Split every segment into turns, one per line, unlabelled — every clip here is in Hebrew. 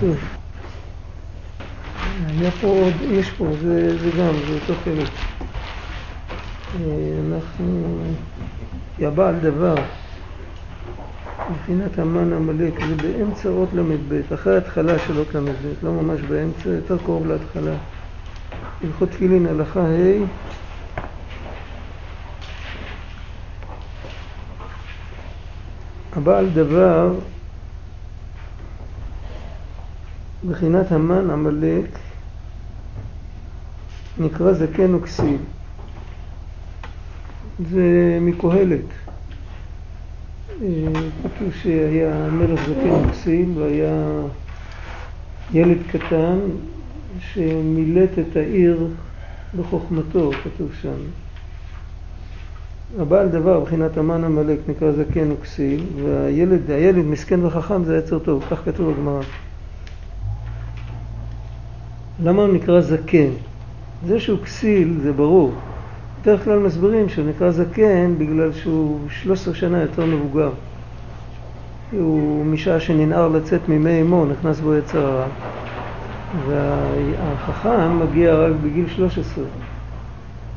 טוב. היה פה עוד, יש פה, זה, זה גם, זה אותו חלק. אה, אנחנו, יא בעל דבר, מבחינת המן עמלק, זה באמצע אות ל"ב, אחרי ההתחלה של אות ל"ב, לא ממש באמצע, יותר קרוב להתחלה. הלכות תפילין, הלכה ה' הבעל דבר, מבחינת המן עמלק, נקרא זקן וכסיל. זה מקהלת. אה, כתוב שהיה מלך זקן וכסיל והיה ילד קטן שמילט את העיר בחוכמתו, כתוב שם. הבעל דבר מבחינת המן עמלק נקרא זקן וכסיל, והילד, הילד מסכן וחכם זה יצר טוב, כך כתוב בגמרא. למה הוא נקרא זקן? זה שהוא כסיל זה ברור. בדרך כלל מסבירים שהוא נקרא זקן בגלל שהוא 13 שנה יותר מבוגר. הוא משעה שננער לצאת ממי אמו, נכנס בו יצר הרע. והחכם מגיע רק בגיל 13.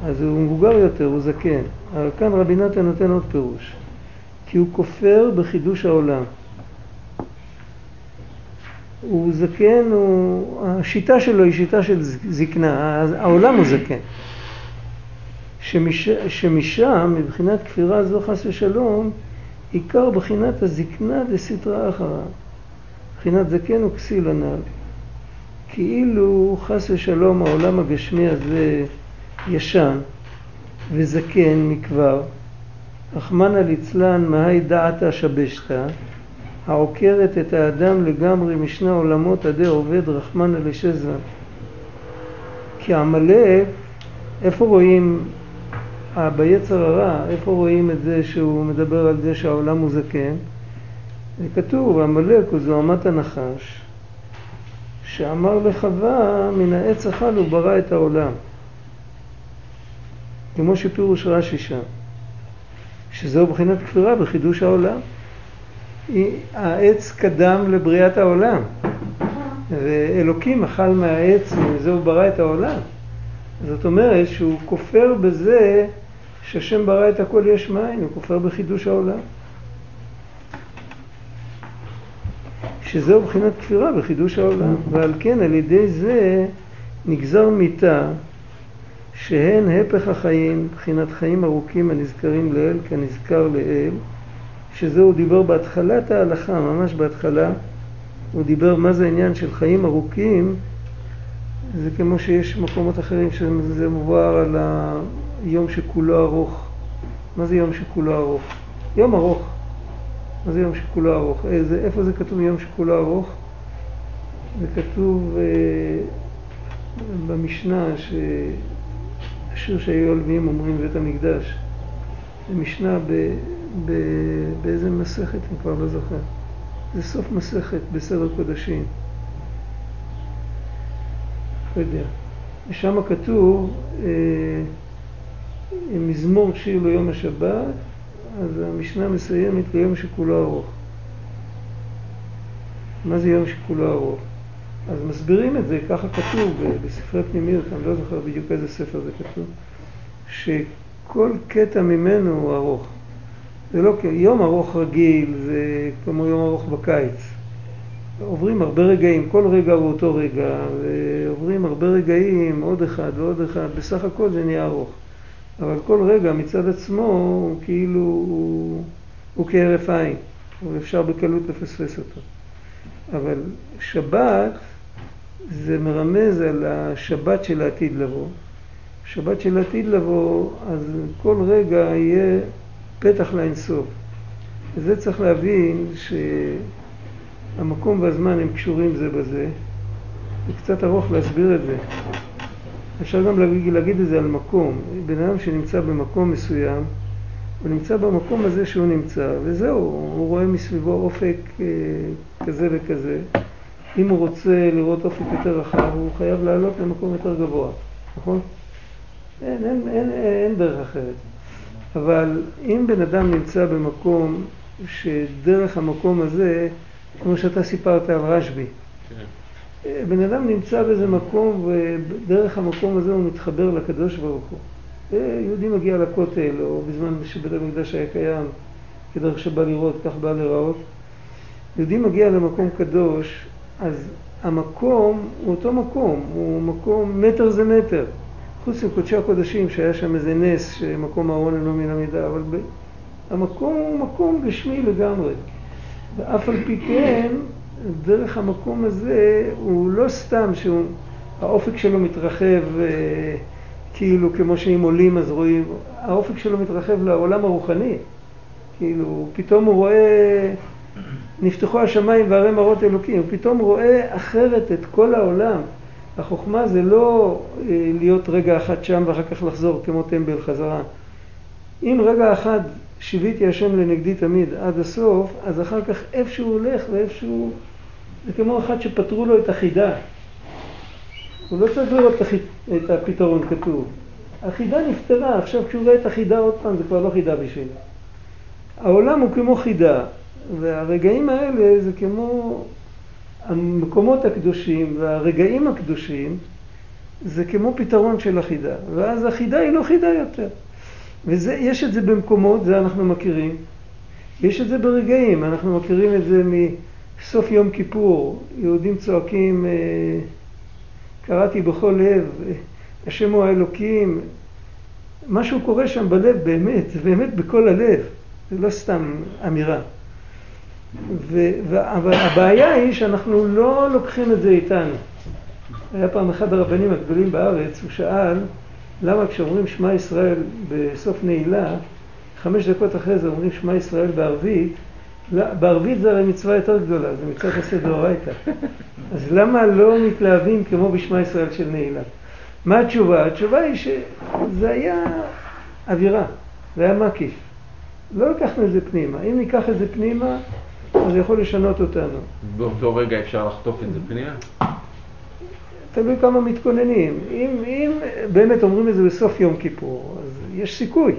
אז הוא מבוגר יותר, הוא זקן. אבל כאן רבי נתן נותן עוד פירוש. כי הוא כופר בחידוש העולם. הוא זקן, הוא, השיטה שלו היא שיטה של זקנה, העולם הוא זקן. שמש, שמשם, מבחינת כפירה זו חס ושלום, עיקר בחינת הזקנה דסתרא אחרא. מבחינת זקן וכסיל הנ"ל. כאילו חס ושלום העולם הגשמי הזה ישן וזקן מכבר, רחמנא ליצלן מהי דעתא שבשתא, העוקרת את האדם לגמרי משני העולמות עדי עובד רחמנא לשזן. כי עמלק, איפה רואים, ביצר הרע, איפה רואים את זה שהוא מדבר על זה שהעולם הוא זקן? זה כתוב, עמלק הוא זוהמת הנחש, שאמר לחווה, מן העץ אכל וברא את העולם. כמו שפירוש רש"י שם, שזהו בחינת כפירה בחידוש העולם. העץ קדם לבריאת העולם, ואלוקים אכל מהעץ ומזה הוא ברא את העולם. זאת אומרת שהוא כופר בזה שהשם ברא את הכל יש מאין, הוא כופר בחידוש העולם. שזהו בחינת כפירה בחידוש העולם, ועל כן על ידי זה נגזר מיתה שהן הפך החיים, מבחינת חיים ארוכים הנזכרים לאל כנזכר לאל, שזה הוא דיבר בהתחלת ההלכה, ממש בהתחלה, הוא דיבר מה זה העניין של חיים ארוכים, זה כמו שיש מקומות אחרים שזה מבואר על היום שכולו ארוך. מה זה יום שכולו ארוך? יום ארוך. מה זה יום שכולו ארוך? איזה, איפה זה כתוב יום שכולו ארוך? זה כתוב אה, במשנה ש... השיר שהיו הלוויים אומרים בבית המקדש. זה משנה ב, ב, באיזה מסכת, אני כבר לא זוכר. זה סוף מסכת בסדר קודשים. לא יודע. ושם כתוב אה, מזמור שיר ליום השבת, אז המשנה מסיימת ליום שכולו ארוך. מה זה יום שכולו ארוך? אז מסבירים את זה, ככה כתוב בספרי פנימיות, אני לא זוכר בדיוק איזה ספר זה כתוב, שכל קטע ממנו הוא ארוך. זה לא יום ארוך רגיל, זה כמו יום ארוך בקיץ. עוברים הרבה רגעים, כל רגע הוא אותו רגע, ועוברים הרבה רגעים, עוד אחד ועוד אחד, בסך הכל זה נהיה ארוך. אבל כל רגע מצד עצמו הוא כאילו, הוא, הוא כהרף עין, ואפשר בקלות לפספס אותו. אבל שבת זה מרמז על השבת של העתיד לבוא. שבת של העתיד לבוא, אז כל רגע יהיה פתח לאינסוף. וזה צריך להבין שהמקום והזמן הם קשורים זה בזה. זה קצת ארוך להסביר את זה. אפשר גם להגיד, להגיד את זה על מקום. בן אדם שנמצא במקום מסוים, הוא נמצא במקום הזה שהוא נמצא, וזהו, הוא רואה מסביבו אופק אה, כזה וכזה. אם הוא רוצה לראות אופק יותר רחב, הוא חייב לעלות למקום יותר גבוה, נכון? אין, אין, אין, אין דרך אחרת. אבל אם בן אדם נמצא במקום שדרך המקום הזה, כמו שאתה סיפרת על רשב"י, כן. בן אדם נמצא באיזה מקום, ודרך המקום הזה הוא מתחבר לקדוש ברוך הוא. יהודי מגיע לכותל, או בזמן שבית המקדש היה קיים, כדרך שבא לראות, כך בא לראות. יהודי מגיע למקום קדוש, אז המקום הוא אותו מקום, הוא מקום, מטר זה מטר. חוץ מקודשי הקודשים, שהיה שם איזה נס, שמקום הארון אינו מן המידה, אבל ב... המקום הוא מקום גשמי לגמרי. ואף על פי כן, דרך המקום הזה, הוא לא סתם שהאופק שלו מתרחב אה, כאילו כמו שאם עולים אז רואים, האופק שלו מתרחב לעולם הרוחני. כאילו, פתאום הוא רואה, נפתחו השמיים והרי מראות אלוקים, הוא פתאום רואה אחרת את כל העולם. החוכמה זה לא אה, להיות רגע אחד שם ואחר כך לחזור כמו טמבל חזרה. אם רגע אחד שיוויתי השם לנגדי תמיד עד הסוף, אז אחר כך איפה שהוא הולך ואיפה שהוא... זה כמו אחד שפתרו לו את החידה. הוא לא צריך לראות את הפתרון כתוב. החידה נפתרה, עכשיו כשהוא רואה את החידה עוד פעם זה כבר לא חידה בשבילו. העולם הוא כמו חידה, והרגעים האלה זה כמו המקומות הקדושים והרגעים הקדושים זה כמו פתרון של החידה, ואז החידה היא לא חידה יותר. ויש את זה במקומות, זה אנחנו מכירים. יש את זה ברגעים, אנחנו מכירים את זה מסוף יום כיפור, יהודים צועקים אה, קראתי בכל לב, השם הוא האלוקים, משהו קורה שם בלב באמת, באמת בכל הלב, זה לא סתם אמירה. אבל הבעיה היא שאנחנו לא לוקחים את זה איתנו. היה פעם אחד הרבנים הגדולים בארץ, הוא שאל למה כשאומרים שמע ישראל בסוף נעילה, חמש דקות אחרי זה אומרים שמע ישראל בערבית, בערבית זה הרי מצווה יותר גדולה, זה מצוות עשה דאורייתא. אז למה לא מתלהבים כמו בשמע ישראל של נעילה? מה התשובה? התשובה היא שזה היה אווירה, זה היה מקיף. לא לקחנו את זה פנימה. אם ניקח את זה פנימה, אז זה יכול לשנות אותנו.
באותו רגע אפשר לחטוף את זה פנימה?
תלוי כמה מתכוננים. אם, אם באמת אומרים את זה בסוף יום כיפור, אז יש סיכוי.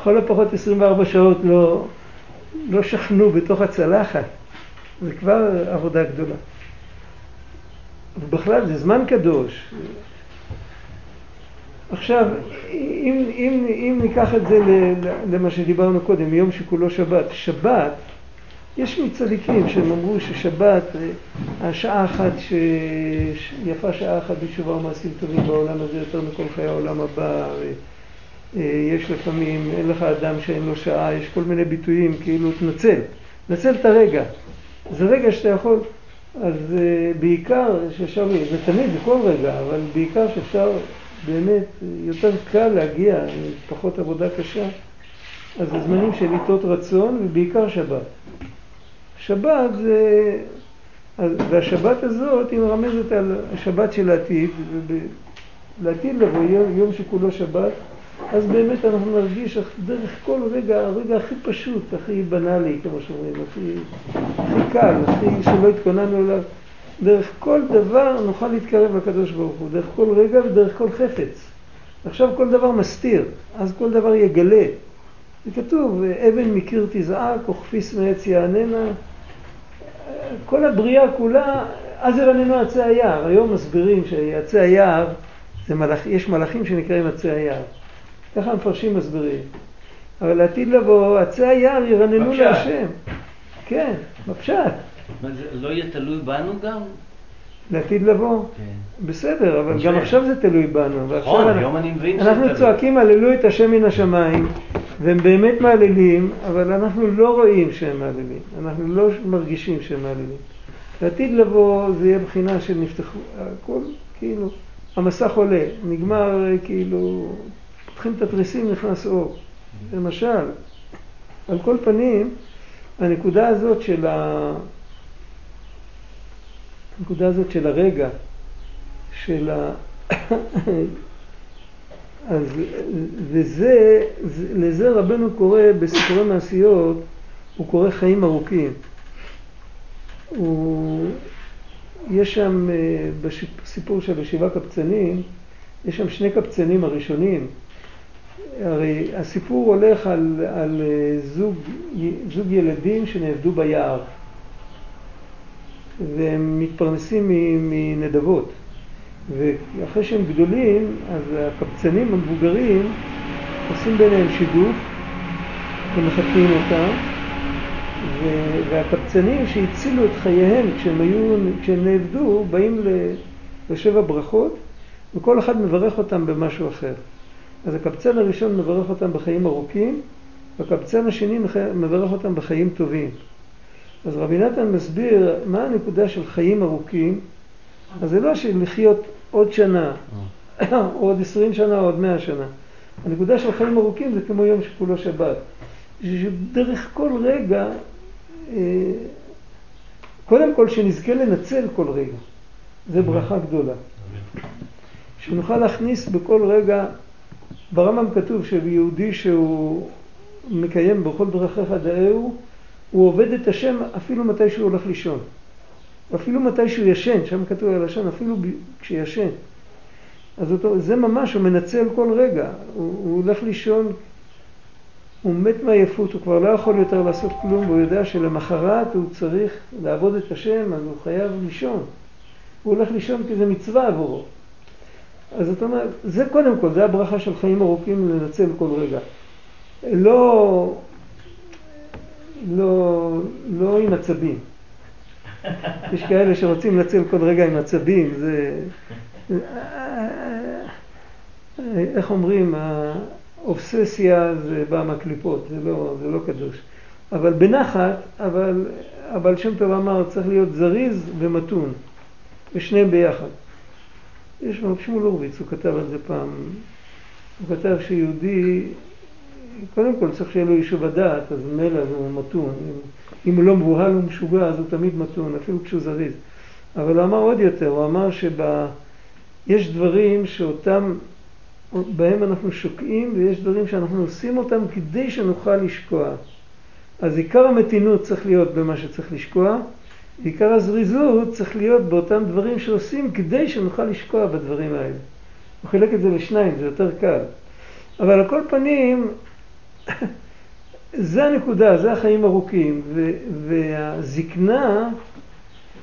לכל הפחות 24 שעות לא, לא שכנו בתוך הצלחת. זה כבר עבודה גדולה. ובכלל זה זמן קדוש. עכשיו, אם, אם, אם ניקח את זה למה שדיברנו קודם, יום שכולו שבת, שבת, יש מצדיקים שהם אמרו ששבת, השעה אחת, שיפה שעה אחת בתשובה ומעשים טובים בעולם הזה יותר מכל חיי העולם הבא, אה, יש לפעמים, אין לך אדם שאין לו שעה, יש כל מיני ביטויים, כאילו תנצל, תנצל את הרגע. זה רגע שאתה יכול, אז בעיקר שאפשר, זה תמיד, זה כל רגע, אבל בעיקר שאפשר באמת יותר קל להגיע, פחות עבודה קשה, אז זה זמנים של עיתות רצון ובעיקר שבת. שבת זה, והשבת הזאת היא מרמזת על השבת של העתיד, לעתיד לבוא יום, יום שכולו שבת, אז באמת אנחנו נרגיש דרך כל רגע, הרגע הכי פשוט, הכי בנאלי, כמו שאומרים, הכי, הכי קל, הכי שלא התכוננו אליו, דרך כל דבר נוכל להתקרב לקדוש ברוך הוא, דרך כל רגע ודרך כל חפץ. עכשיו כל דבר מסתיר, אז כל דבר יגלה. זה כתוב, אבן מקיר תזעק, או כפיס מעץ יעננה. כל הבריאה כולה, אז ירננו עצי היער. היום מסבירים שעצי היער, מלאכ, יש מלאכים שנקראים עצי היער. ככה המפרשים מסבירים. אבל לעתיד לבוא, עצי היער ירננו להשם. כן, בפשט.
מה זה לא יהיה תלוי בנו גם?
לעתיד לבוא. כן. בסדר, אבל גם עכשיו זה תלוי בנו.
נכון, היום אני מבין
שזה תלוי. אנחנו צועקים הללו את השם מן השמיים, והם באמת מעללים, אבל אנחנו לא רואים שהם מעללים. אנחנו לא מרגישים שהם מעללים. לעתיד לבוא זה יהיה בחינה של נפתחו, הכל כאילו, המסך עולה, נגמר כאילו פותחים את התריסים, נכנס אור. למשל, על כל פנים, הנקודה הזאת של ה... הנקודה הזאת של הרגע, של ה... אז, וזה, לזה רבנו קורא בסיפורי מעשיות, הוא קורא חיים ארוכים. הוא, יש שם, אה, בסיפור של השבעה קבצנים, יש שם שני קבצנים הראשונים, הרי הסיפור הולך על, על אה, זוג, זוג ילדים שנעבדו ביער. והם מתפרנסים מנדבות. ואחרי שהם גדולים, אז הקבצנים המבוגרים עושים ביניהם שידוך ומחתנים אותם, והקבצנים שהצילו את חייהם כשהם, היו, כשהם נאבדו, באים לשבע ברכות, וכל אחד מברך אותם במשהו אחר. אז הקבצן הראשון מברך אותם בחיים ארוכים, והקבצן השני מברך אותם בחיים טובים. אז רבי נתן מסביר מה הנקודה של חיים ארוכים, אז זה לא של לחיות עוד שנה, או עוד עשרים שנה או עוד מאה שנה. הנקודה של חיים ארוכים זה כמו יום שכולו שבת. דרך כל רגע, אה, קודם כל שנזכה לנצל כל רגע. זה ברכה גדולה. שנוכל להכניס בכל רגע, ברמב"ם כתוב שיהודי שהוא מקיים בכל דרכיך דאהו, הוא עובד את השם אפילו מתי שהוא הולך לישון. אפילו מתי שהוא ישן, שם כתוב על השן, אפילו כשישן. אז אותו, זה ממש, הוא מנצל כל רגע. הוא, הוא הולך לישון, הוא מת מעייפות, הוא כבר לא יכול יותר לעשות כלום, והוא יודע שלמחרת הוא צריך לעבוד את השם, אז הוא חייב לישון. הוא הולך לישון כי זה מצווה עבורו. אז זאת אומרת, זה קודם כל, זה הברכה של חיים ארוכים לנצל כל רגע. לא, לא, לא עם עצבים. יש כאלה שרוצים לנצל כל רגע עם עצבים, זה... איך אומרים, האובססיה זה בא מהקליפות, זה לא, זה לא קדוש. אבל בנחת, אבל הבעל שם טוב אמר, צריך להיות זריז ומתון, ושניהם ביחד. יש רב שמואל הורוביץ, הוא כתב על זה פעם, הוא כתב שיהודי, קודם כל צריך שיהיה לו יישוב הדעת, אז מילא הוא מתון. אם הוא לא מבוהל ומשוגע, אז הוא תמיד מתון, אפילו כשהוא זריז. אבל הוא אמר עוד יותר, הוא אמר שיש דברים שאותם, בהם אנחנו שוקעים, ויש דברים שאנחנו עושים אותם כדי שנוכל לשקוע. אז עיקר המתינות צריך להיות במה שצריך לשקוע, עיקר הזריזות צריך להיות באותם דברים שעושים כדי שנוכל לשקוע בדברים האלה. הוא חילק את זה לשניים, זה יותר קל. אבל על כל פנים, זה הנקודה, זה החיים ארוכים, ו- והזקנה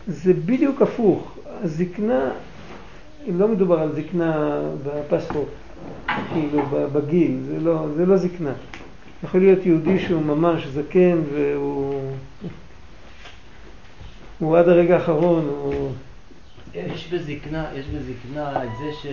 זה בדיוק הפוך. הזקנה, אם לא מדובר על זקנה בפספורט, כאילו בגיל, זה לא, זה לא זקנה. יכול להיות יהודי שהוא ממש זקן והוא הוא עד הרגע האחרון, הוא...
יש בזקנה, יש בזקנה את זה ש...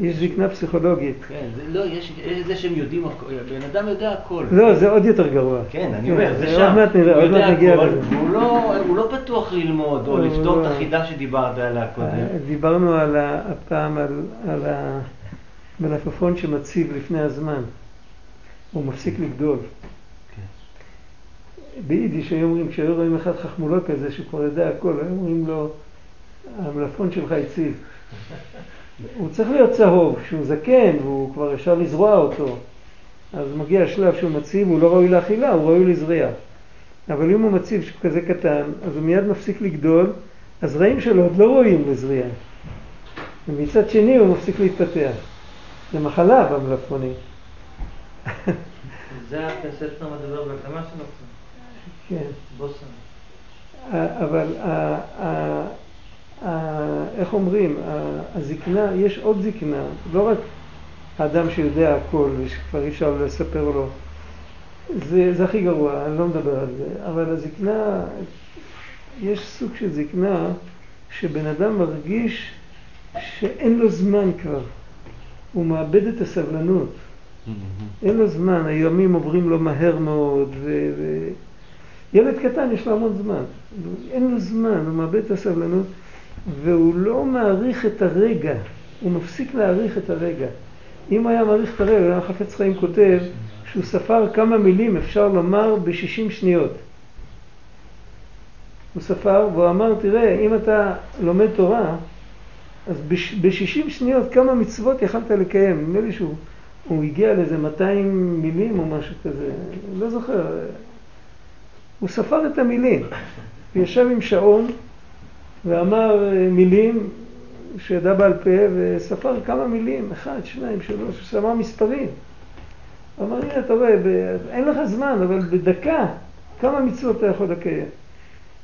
יש זקנה פסיכולוגית.
כן, זה, לא, יש את זה שהם יודעים, בן אדם יודע הכל.
לא, זה עוד יותר גרוע.
כן, אני אומר,
כן,
זה
זה
שם.
עוד מעט נראה, עוד מעט נגיע
הכל,
לזה.
לא, הוא לא פתוח ללמוד או
הוא
לפתור את החידה שדיברת עליה קודם.
אה, דיברנו על ה- הפעם על, על המלפפון שמציב לפני הזמן. הוא מפסיק לגדול. ביידיש היו אומרים, כשהיו רואים אחד חכמולו כזה שכבר יודע הכל, היו אומרים לו, המלפפון שלך הציב. הוא צריך להיות צהוב, כשהוא זקן והוא כבר אפשר לזרוע אותו. אז מגיע השלב שהוא מציב, הוא לא ראוי לאכילה, הוא ראוי לזריעה. אבל אם הוא מציב שהוא כזה קטן, אז הוא מיד מפסיק לגדול, הזרעים שלו עוד לא ראויים לזריעה. ומצד שני הוא מפסיק להתפתח. זה מחלה במלפפונים.
זה הספר מדבר בהקדמה שלו,
כן.
בוסם.
אבל איך אומרים, הזקנה, יש עוד זקנה, לא רק האדם שיודע הכל ושכבר אי אפשר לספר לו, זה, זה הכי גרוע, אני לא מדבר על זה, אבל הזקנה, יש סוג של זקנה שבן אדם מרגיש שאין לו זמן כבר, הוא מאבד את הסבלנות, אין לו זמן, הימים עוברים לו מהר מאוד, ו... ו... ילד קטן יש לו המון זמן, אין לו זמן, הוא מאבד את הסבלנות והוא לא מעריך את הרגע, הוא מפסיק להעריך את הרגע. אם היה מעריך את הרגע, היה חפץ חיים כותב שהוא ספר כמה מילים אפשר לומר ב-60 שניות. הוא ספר והוא אמר, תראה, אם אתה לומד תורה, אז ב-60 שניות כמה מצוות יכלת לקיים. נדמה לי שהוא הוא הגיע לאיזה 200 מילים או משהו כזה, לא זוכר. הוא ספר את המילים, הוא ישב עם שעון ואמר אה, מילים שידע בעל פה וספר כמה מילים, אחד, שניים, שלוש, אמר מספרים. אמר, הנה, אתה רואה, ב- אין לך זמן, אבל בדקה, כמה מצוות אתה יכול לקיים?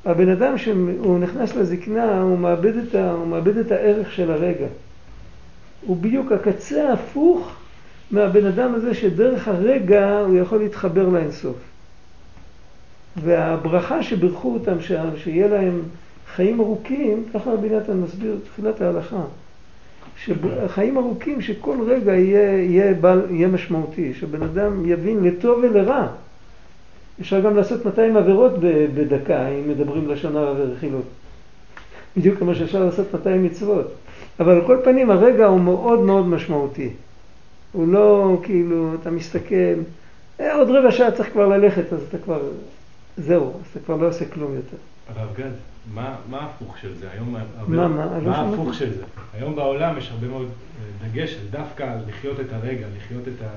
הבן אדם שהוא נכנס לזקנה, הוא מאבד, את ה, הוא מאבד את הערך של הרגע. הוא בדיוק הקצה ההפוך מהבן אדם הזה שדרך הרגע הוא יכול להתחבר לאינסוף. והברכה שבירכו אותם שם, שיהיה להם חיים ארוכים, ככה רבי נתן מסביר תחילת ההלכה, שחיים ארוכים שכל רגע יהיה, יהיה, בל, יהיה משמעותי, שבן אדם יבין לטוב ולרע. אפשר גם לעשות 200 עבירות בדקה, אם מדברים לשון הרע ורכילות. בדיוק כמו שאפשר לעשות 200 מצוות. אבל על כל פנים הרגע הוא מאוד מאוד משמעותי. הוא לא כאילו, אתה מסתכל, אה, עוד רבע שעה צריך כבר ללכת, אז אתה כבר, זהו, אז אתה כבר לא עושה כלום יותר.
הרב גד, מה, מה ההפוך של זה? היום,
מה, מה? לא
מה ההפוך של זה? היום בעולם יש הרבה מאוד אה, דגש דווקא על לחיות את הרגע, לחיות את ה...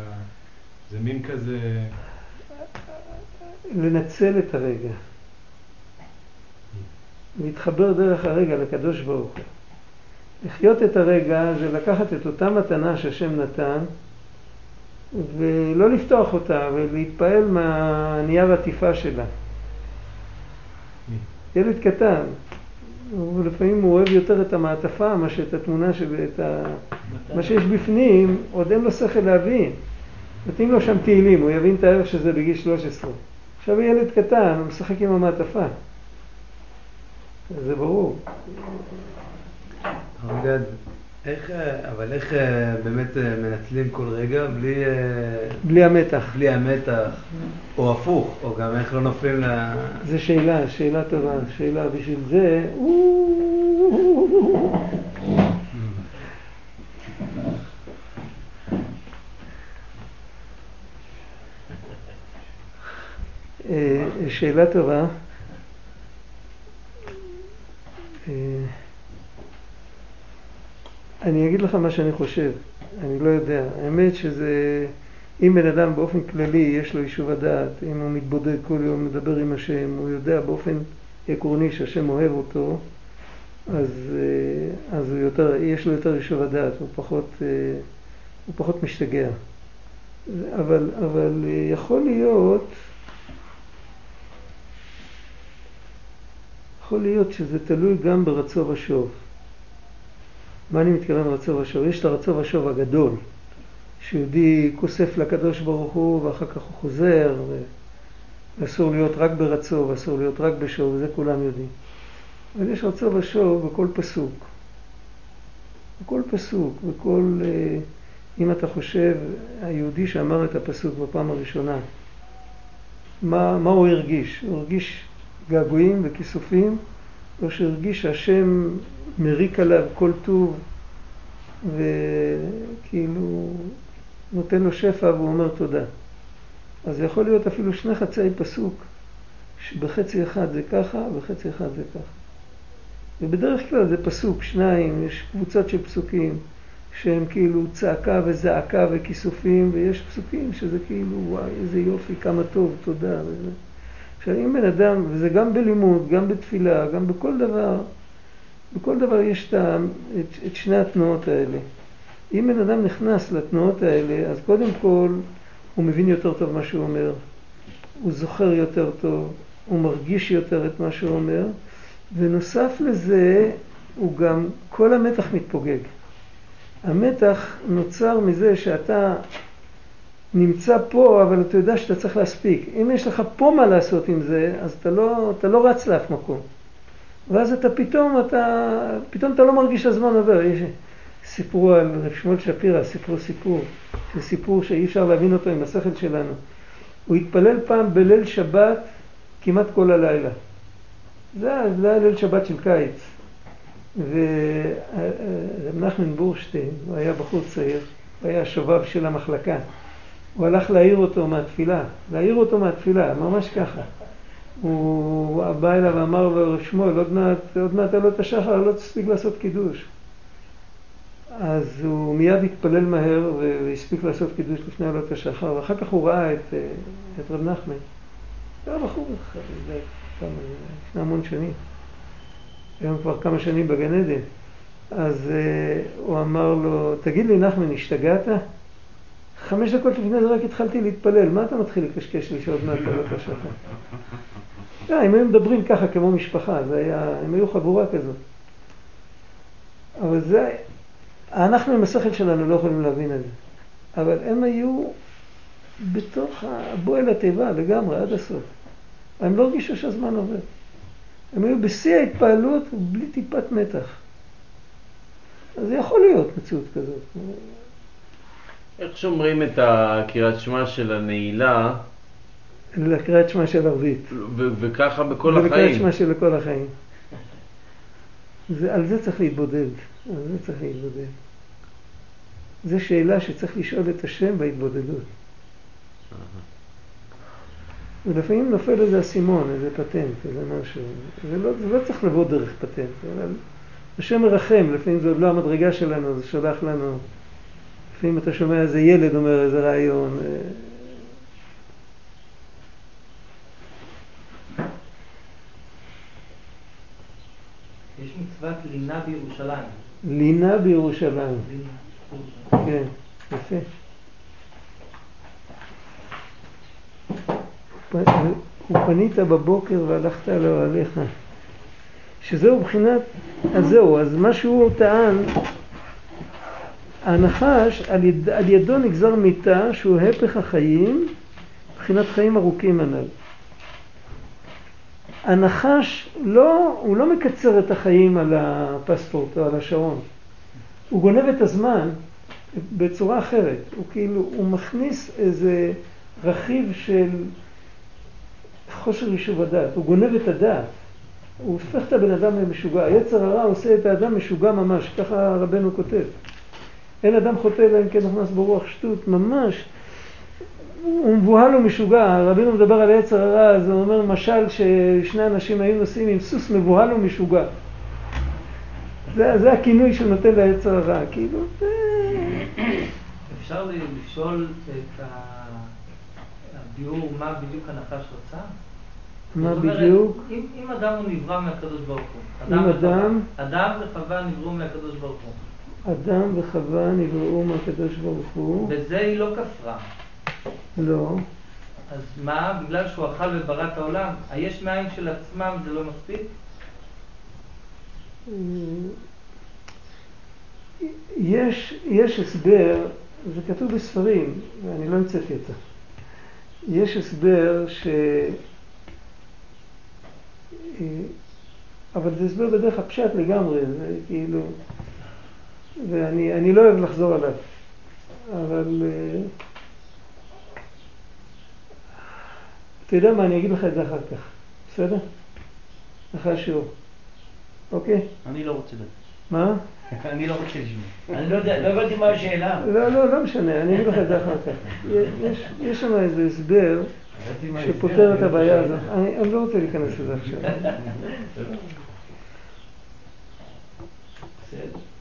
זה מין כזה...
לנצל את הרגע. להתחבר דרך הרגע לקדוש ברוך הוא. לחיות את הרגע זה לקחת את אותה מתנה שהשם נתן ולא לפתוח אותה ולהתפעל מהנייר עטיפה שלה. ילד קטן, ולפעמים הוא אוהב יותר את המעטפה מאשר את התמונה, של, את ה... מה שיש בפנים, עוד אין לו שכל להבין. נותנים לו שם תהילים, הוא יבין את הערך של זה בגיל 13. עכשיו ילד קטן, הוא משחק עם המעטפה. זה ברור.
איך, אבל איך אה, באמת אה, מנצלים כל רגע בלי... אה,
בלי המתח.
בלי המתח, או הפוך, או גם איך לא נופלים ל...
זו שאלה, שאלה טובה, שאלה בשביל זה... שאלה טובה. אני אגיד לך מה שאני חושב, אני לא יודע. האמת שזה, אם בן אדם באופן כללי יש לו יישוב הדעת, אם הוא מתבודד כל יום, מדבר עם השם, הוא יודע באופן עקרוני שהשם אוהב אותו, אז, אה, אז יותר, יש לו יותר יישוב הדעת, הוא פחות, אה, הוא פחות משתגע. אבל, אבל יכול להיות, יכול להיות שזה תלוי גם ברצו ושוב. מה אני מתכוון ברצו ושוב? יש את הרצו ושוב הגדול, שיהודי כוסף לקדוש ברוך הוא ואחר כך הוא חוזר, ואסור להיות רק ברצו ואסור להיות רק בשוב, זה כולם יודעים. אבל יש רצו ושוב בכל פסוק. בכל פסוק, בכל... אה, אם אתה חושב, היהודי שאמר את הפסוק בפעם הראשונה, מה, מה הוא הרגיש? הוא הרגיש געגועים וכיסופים, או שהרגיש שהשם מריק עליו כל טוב, וכאילו נותן לו שפע והוא אומר תודה. אז זה יכול להיות אפילו שני חצאי פסוק, שבחצי אחד זה ככה, ובחצי אחד זה ככה. ובדרך כלל זה פסוק, שניים, יש קבוצות של פסוקים שהם כאילו צעקה וזעקה וכיסופים, ויש פסוקים שזה כאילו, וואי, איזה יופי, כמה טוב, תודה. וזה. עכשיו, אם בן אדם, וזה גם בלימוד, גם בתפילה, גם בכל דבר, בכל דבר יש את, את, את שני התנועות האלה. אם בן אדם נכנס לתנועות האלה, אז קודם כל הוא מבין יותר טוב מה שהוא אומר, הוא זוכר יותר טוב, הוא מרגיש יותר את מה שהוא אומר, ונוסף לזה, הוא גם, כל המתח מתפוגג. המתח נוצר מזה שאתה נמצא פה, אבל אתה יודע שאתה צריך להספיק. אם יש לך פה מה לעשות עם זה, אז אתה לא, אתה לא רץ לאף מקום. ואז אתה פתאום, אתה, פתאום אתה לא מרגיש שהזמן עובר. יש, סיפרו על רב שמואל שפירא, סיפור, זה סיפור שאי אפשר להבין אותו עם השכל שלנו. הוא התפלל פעם בליל שבת כמעט כל הלילה. זה היה ליל שבת של קיץ. ורב בורשטיין, הוא היה בחור צעיר, הוא היה השובב של המחלקה. הוא הלך להעיר אותו מהתפילה, להעיר אותו מהתפילה, ממש ככה. הוא בא אליו ואמר לו, שמואל, עוד מעט, עוד מעט עלות השחר, לא תספיק לעשות קידוש. אז הוא מיד התפלל מהר והספיק לעשות קידוש לפני עלות השחר, ואחר כך הוא ראה את, את רב נחמן. היה בחור, לפני המון שנים. היום כבר כמה שנים בגן עדן. אז uh, הוא אמר לו, תגיד לי נחמן, השתגעת? חמש דקות לפני זה רק התחלתי להתפלל, מה אתה מתחיל לקשקש לי שעוד מעט השחר? לא, הם היו מדברים ככה כמו משפחה, זה היה, הם היו חבורה כזאת. אבל זה, אנחנו עם השכל שלנו לא יכולים להבין את זה. אבל הם היו בתוך הבועל התיבה לגמרי, עד הסוף. הם לא הרגישו שהזמן עובר. הם היו בשיא ההתפעלות בלי טיפת מתח. אז זה יכול להיות מציאות כזאת.
איך שומרים את הקריאת שמע של הנעילה,
לקריאת שמע של ערבית.
וככה בכל
ולקריאת
החיים?
שמע של כל החיים. זה, על זה צריך להתבודד. על זה צריך להתבודד. זו שאלה שצריך לשאול את השם בהתבודדות. ולפעמים נופל איזה אסימון, איזה פטנט, איזה משהו. זה לא, זה לא צריך לבוא דרך פטנט, אבל השם מרחם, לפעמים זה עוד לא המדרגה שלנו, זה שולח לנו. לפעמים אתה שומע איזה ילד אומר איזה רעיון. אה,
יש מצוות לינה בירושלים.
לינה בירושלים.
לינה.
כן, יפה. פ- ופנית בבוקר והלכת לאוהליך. שזהו מבחינת, אז זהו, אז מה שהוא טען, הנחש, על, יד, על ידו נגזר מיתה שהוא הפך החיים, מבחינת חיים ארוכים הנ"ל. הנחש, לא, הוא לא מקצר את החיים על הפספורט או על השעון. הוא גונב את הזמן בצורה אחרת. הוא כאילו, הוא מכניס איזה רכיב של חוסר יישוב הדעת. הוא גונב את הדעת. הוא הופך את הבן אדם למשוגע. יצר הרע עושה את האדם משוגע ממש, ככה רבנו כותב. אין אדם חוטא אלא אם כן נכנס ברוח שטות, ממש. הוא מבוהל ומשוגע, רבינו מדבר על יצר הרע, אז הוא אומר משל ששני אנשים היו נוסעים עם סוס מבוהל ומשוגע. זה, זה הכינוי שהוא נותן ליצר הרע, כאילו, זה...
אפשר לשאול את הביאור מה בדיוק הנחש רצה?
מה
אומרת,
בדיוק?
אם, אם אדם הוא נברא מהקדוש ברוך הוא.
אדם-
אדם וחווה נבראו מהקדוש ברוך הוא.
אדם וחווה נבראו מהקדוש ברוך הוא.
בזה היא לא כפרה.
לא.
אז מה? בגלל שהוא אכל וברא את העולם, היש מאין של עצמם זה לא מספיק?
יש, יש הסבר, זה כתוב בספרים, ואני לא המצאתי אותו. יש הסבר ש... אבל זה הסבר בדרך הפשט לגמרי, זה כאילו... ואני אני לא אוהב לחזור עליו, אבל... אה, אתה יודע מה, אני אגיד לך את זה אחר כך, בסדר? אחרי השיעור, אוקיי?
אני לא רוצה לדעת.
מה?
אני לא רוצה לשמוע. אני לא יודע, לא הבנתי מה השאלה.
לא, לא, לא משנה, אני אגיד לך את זה אחר כך. יש, שם איזה הסבר שפותר את הבעיה הזאת. אני לא רוצה להיכנס לזה עכשיו.
בסדר.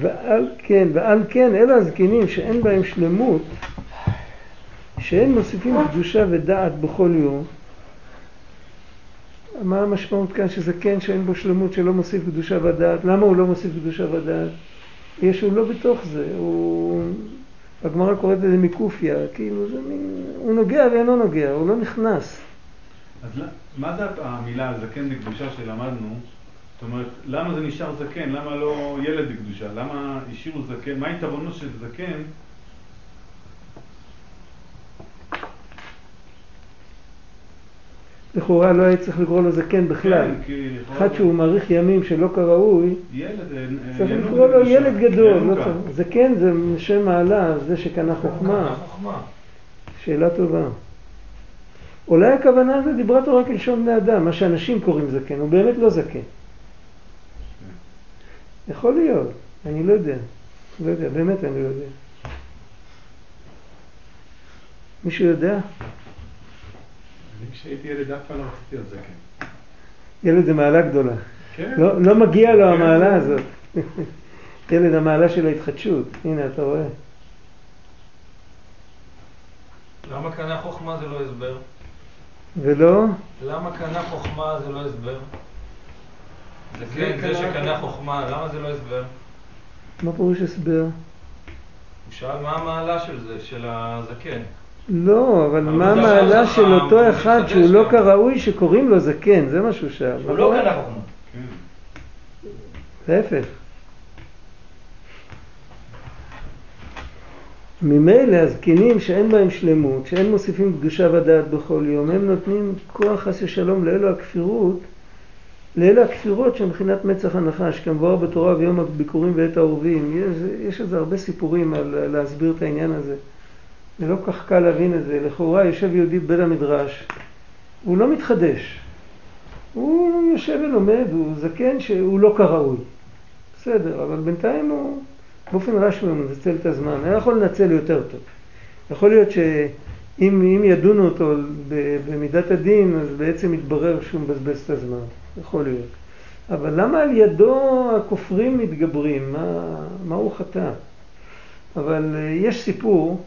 ועל כן, ועל כן, אלה הזקנים שאין בהם שלמות, שאין מוסיפים קדושה ודעת בכל יום. מה המשמעות כאן שזקן שאין בו שלמות, שלא מוסיף קדושה ודעת? למה הוא לא מוסיף קדושה ודעת? יש הוא לא בתוך זה, הוא... הגמרא קוראת לזה מקופיה, כאילו זה מין... הוא נוגע ואינו נוגע, הוא לא נכנס.
אז מה זה המילה זקן בקדושה שלמדנו? זאת אומרת, למה זה נשאר זקן? למה לא ילד בקדושה? למה השאירו זקן? מה היתרונו של זקן?
לכאורה לא היה צריך לקרוא לו זקן בכלל.
כן,
אחד שהוא מאריך ימים שלא כראוי,
ילד, אה, אה,
צריך לקרוא לו. ילד גדול. לא זקן זה שם מעלה, זה שקנה חוכמה. שאלה טובה. אולי הכוונה זה דיברה תורה כלשון בני אדם, מה שאנשים קוראים זקן, הוא באמת לא זקן. יכול להיות, אני לא יודע. לא יודע, באמת אני לא יודע. מישהו יודע?
אני כשהייתי ילד אף פעם לא רציתי להיות זקן.
ילד זה מעלה גדולה.
כן.
לא, לא מגיע לו
כן.
המעלה הזאת. ילד המעלה של ההתחדשות. הנה, אתה רואה.
למה קנה חוכמה זה לא הסבר?
ולא?
למה קנה חוכמה זה לא הסבר? זקן, זה שקנה חוכמה, למה זה לא הסבר?
מה פירוש הסבר?
הוא שאל מה המעלה של זה, של הזקן.
לא, אבל מה
זה
המעלה של אותו אחד שהוא לא. כראוי שקוראים לו זקן, זה מה שהוא שאל.
הוא לא קנה חוכמה.
כן.
להפך. ממילא הזקנים שאין בהם שלמות, שאין מוסיפים קדושה ודעת בכל יום, הם נותנים כוח חס ושלום לאלו הכפירות, לאלו הכפירות שמבחינת מצח הנחש, כמבואר בתורה ויום הביקורים ועת העורבים. יש, יש לזה הרבה סיפורים על להסביר את העניין הזה. זה לא כל כך קל להבין את זה. לכאורה יושב יהודי בבית המדרש, הוא לא מתחדש. הוא יושב ולומד, הוא זקן שהוא לא כראוי. בסדר, אבל בינתיים הוא באופן רשמי הוא מנצל את הזמן. היה יכול לנצל יותר טוב. יכול להיות שאם אם ידונו אותו במידת הדין, אז בעצם יתברר שהוא מבזבז את הזמן. יכול להיות. אבל למה על ידו הכופרים מתגברים? מה, מה הוא חטא? אבל אה, יש סיפור,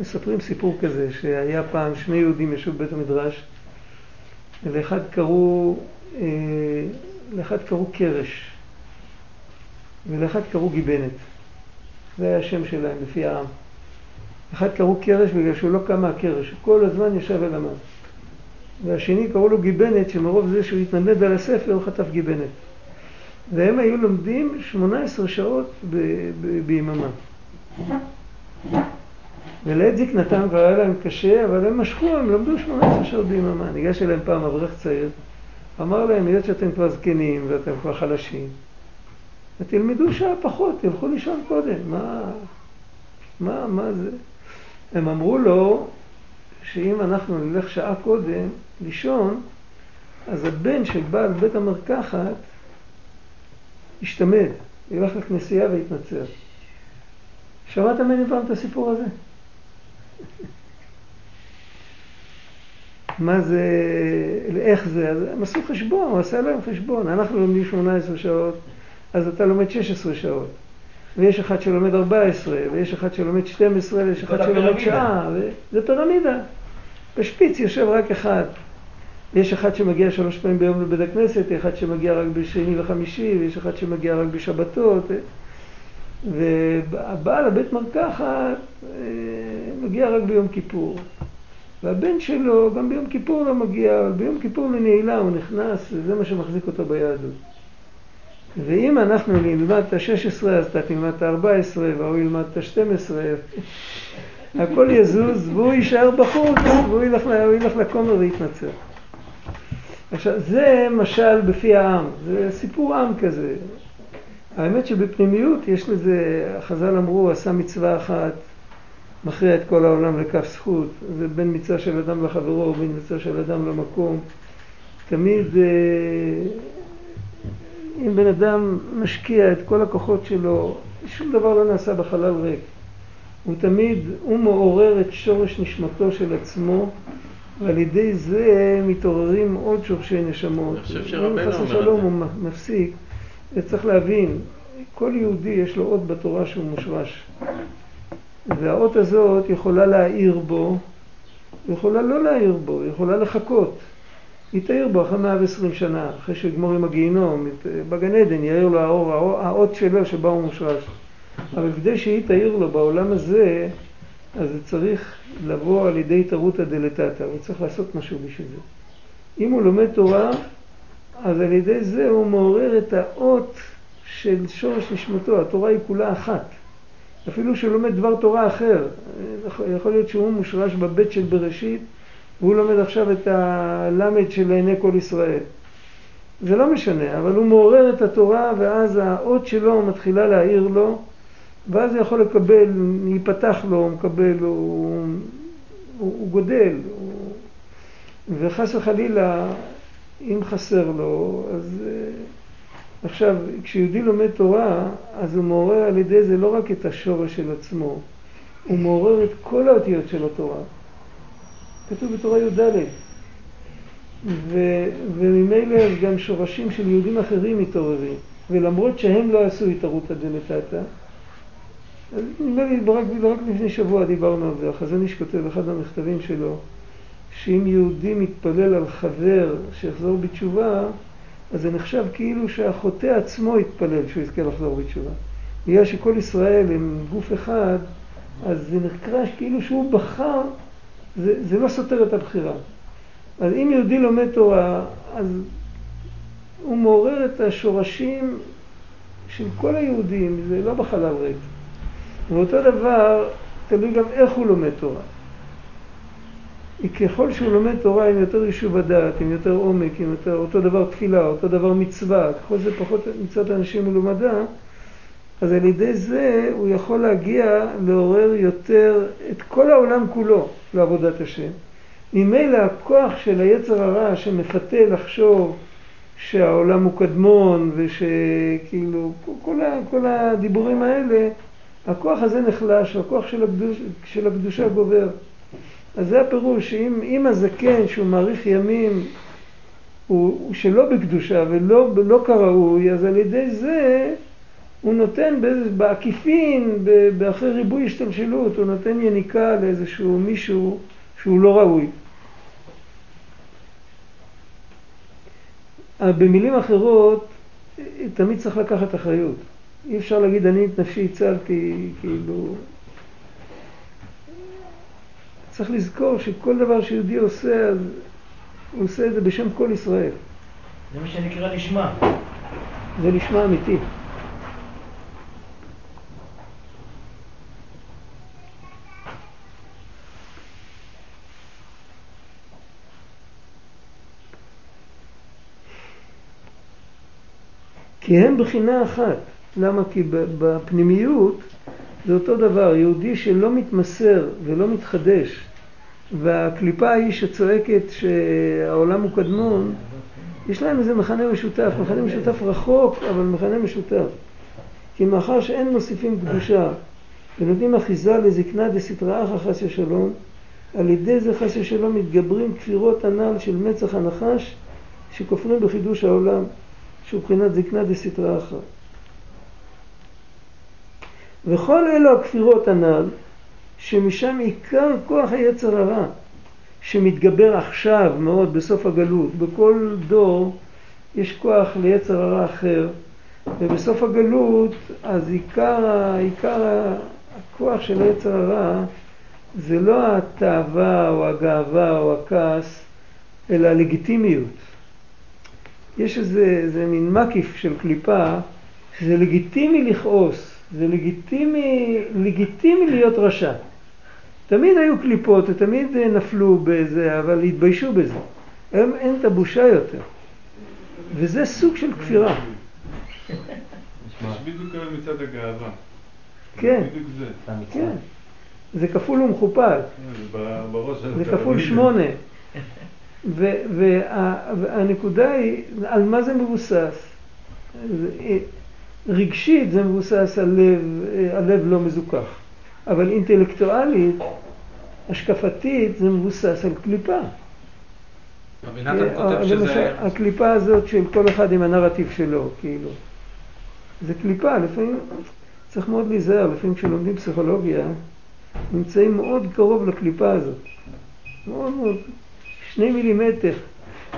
מספרים סיפור כזה, שהיה פעם שני יהודים ישבו בבית המדרש, ולאחד קראו, אה, לאחד קראו קרש, ולאחד קראו גיבנת. זה היה השם שלהם, לפי העם. אחד קראו קרש בגלל שהוא לא קם מהקרש, הוא כל הזמן ישב ולמד. והשני קראו לו גיבנת, שמרוב זה שהוא התנדנד על הספר, הוא חטף גיבנת. והם היו לומדים 18 שעות ביממה. ולעת זקנתם כבר היה להם קשה, אבל הם משכו, הם למדו 18 שעות ביממה. ניגש אליהם פעם אברך צעיר, אמר להם, היות שאתם כבר זקנים ואתם כבר חלשים, ותלמדו שעה פחות, תלכו לישון קודם, מה, מה, מה זה? הם אמרו לו שאם אנחנו נלך שעה קודם לישון, אז הבן של בעל בית המרקחת ישתמד, ילך לכנסייה ויתנצר. שמעת ממני פעם את הסיפור הזה? מה זה, איך זה, אז הם עשו חשבון, הוא עשה להם חשבון, אנחנו לומדים 18 שעות, אז אתה לומד 16 שעות, ויש אחד שלומד 14, ויש אחד שלומד 12, ויש אחד שלומד. שעה, זה פירמידה. בשפיץ יושב רק אחד. יש אחד שמגיע שלוש פעמים ביום לבית הכנסת, אחד שמגיע רק בשני וחמישי, ויש אחד שמגיע רק בשבתות. והבעל הבית מרקחת אה, מגיע רק ביום כיפור. והבן שלו גם ביום כיפור לא מגיע, אבל ביום כיפור לנעילה הוא נכנס, וזה מה שמחזיק אותו ביהדות. ואם אנחנו נלמד את ה-16, אז אתה תלמד את ה-14, והוא ילמד את ה-12, הכל יזוז, והוא יישאר בחוץ, והוא ילך, ילך לכומר ויתנצר. עכשיו, זה משל בפי העם, זה סיפור עם כזה. האמת שבפנימיות יש לזה, חז"ל אמרו, עשה מצווה אחת, מכריע את כל העולם לכף זכות. זה בין מצווה של אדם לחברו ובין מצווה של אדם למקום. תמיד, אה, אם בן אדם משקיע את כל הכוחות שלו, שום דבר לא נעשה בחלל ריק. הוא תמיד, הוא מעורר את שורש נשמתו של עצמו, ועל ידי זה מתעוררים עוד שורשי נשמות.
אני חושב
אם
שרבנו
חס
אומר את
ושלום
זה.
הוא מ- מפסיק, וצריך להבין, כל יהודי יש לו אות בתורה שהוא מושרש. והאות הזאת יכולה להאיר בו, יכולה לא להאיר בו, יכולה לחכות. היא תאיר בו אחרי 120 שנה, אחרי שהוא יגמור עם הגיהינום, את- בגן עדן יאיר לו האור, האות שלו שבה הוא מושרש. אבל כדי שהיא תאיר לו בעולם הזה, אז זה צריך לבוא על ידי תרותא דלתתא, הוא צריך לעשות משהו בשביל זה. אם הוא לומד תורה, אז על ידי זה הוא מעורר את האות של שורש נשמתו, התורה היא כולה אחת. אפילו שהוא לומד דבר תורה אחר, יכול- יכול להיות שהוא מושרש בבית של בראשית, והוא לומד עכשיו את הלמד של עיני כל ישראל. זה לא משנה, אבל הוא מעורר את התורה, ואז האות שלו מתחילה להאיר לו, ואז הוא יכול לקבל, ייפתח לו, הוא מקבל, הוא, הוא, הוא גודל. הוא, וחס וחלילה, אם חסר לו, אז אה, עכשיו, כשיהודי לומד תורה, אז הוא מעורר על ידי זה לא רק את השורש של עצמו, הוא מעורר את כל האותיות של התורה. כתוב בתורה י"ד. וממילא גם שורשים של יהודים אחרים מתעוררים. ולמרות שהם לא עשו התערותא דלתתא, אז נדמה לי, רק, רק לפני שבוע דיברנו על זה, החזון איש כותב באחד המכתבים שלו, שאם יהודי מתפלל על חבר שיחזור בתשובה, אז זה נחשב כאילו שהחוטא עצמו התפלל שהוא יזכה לחזור בתשובה. בגלל שכל ישראל הם גוף אחד, אז זה נקרא כאילו שהוא בחר, זה, זה לא סותר את הבחירה. אז אם יהודי לומד תורה, אז הוא מעורר את השורשים של כל היהודים, זה לא בחלל ריק. ואותו דבר, תלוי גם איך הוא לומד תורה. ככל שהוא לומד תורה עם יותר יישוב הדעת, עם יותר עומק, עם יותר, אותו דבר תפילה, אותו דבר מצווה, ככל זה פחות מצוות אנשים מלומדה, אז על ידי זה הוא יכול להגיע לעורר יותר את כל העולם כולו לעבודת השם. ממילא הכוח של היצר הרע שמפתה לחשוב שהעולם הוא קדמון ושכאילו כל, כל הדיבורים האלה, הכוח הזה נחלש, הכוח של, הקדוש, של הקדושה גובר. אז זה הפירוש שאם הזקן שהוא מאריך ימים הוא, הוא שלא בקדושה ולא לא כראוי, אז על ידי זה הוא נותן בעקיפין, באחרי ריבוי השתלשלות, הוא נותן יניקה לאיזשהו מישהו שהוא לא ראוי. במילים אחרות, תמיד צריך לקחת אחריות. אי אפשר להגיד אני את נפשי הצלתי, כאילו... צריך לזכור שכל דבר שיהודי עושה, אז הוא עושה את זה בשם כל ישראל.
זה מה שנקרא לשמה.
זה לשמה אמיתי. כי הם בחינה אחת. למה? כי בפנימיות זה אותו דבר, יהודי שלא מתמסר ולא מתחדש, והקליפה היא שצועקת שהעולם הוא קדמון, יש להם איזה מכנה משותף, מכנה משותף רחוק, אבל מכנה משותף. כי מאחר שאין מוסיפים קדושה ונותנים אחיזה לזקנה דסתרא אחא חס ושלום, על ידי זה חס ושלום מתגברים כפירות הנ"ל של מצח הנחש שכופרים בחידוש העולם, שהוא מבחינת זקנה דסתרא אחא. וכל אלו הכפירות הנ"ל, שמשם עיקר כוח היצר הרע, שמתגבר עכשיו מאוד בסוף הגלות, בכל דור יש כוח ליצר הרע אחר, ובסוף הגלות אז עיקר, עיקר הכוח של היצר הרע זה לא התאווה או הגאווה או הכעס, אלא הלגיטימיות. יש איזה, איזה מין מקיף של קליפה שזה לגיטימי לכעוס, זה לגיטימי, לגיטימי להיות רשע. תמיד היו קליפות ותמיד נפלו בזה, אבל התביישו בזה. היום אין את הבושה יותר. וזה סוג של כפירה.
יש בדיוק מצד הגאווה.
כן,
בדיוק זה.
כן. זה כפול ומכופל. זה כפול שמונה. והנקודה היא, על מה זה מבוסס? רגשית זה מבוסס על לב, הלב לא מזוכח, אבל אינטלקטואלית, השקפתית, זה מבוסס על קליפה.
כותב
למשל,
שזה...
הקליפה הזאת של כל אחד עם הנרטיב שלו, כאילו. זה קליפה, לפעמים צריך מאוד להיזהר, לפעמים כשלומדים פסיכולוגיה, נמצאים מאוד קרוב לקליפה הזאת. מאוד מאוד, שני מילימטר.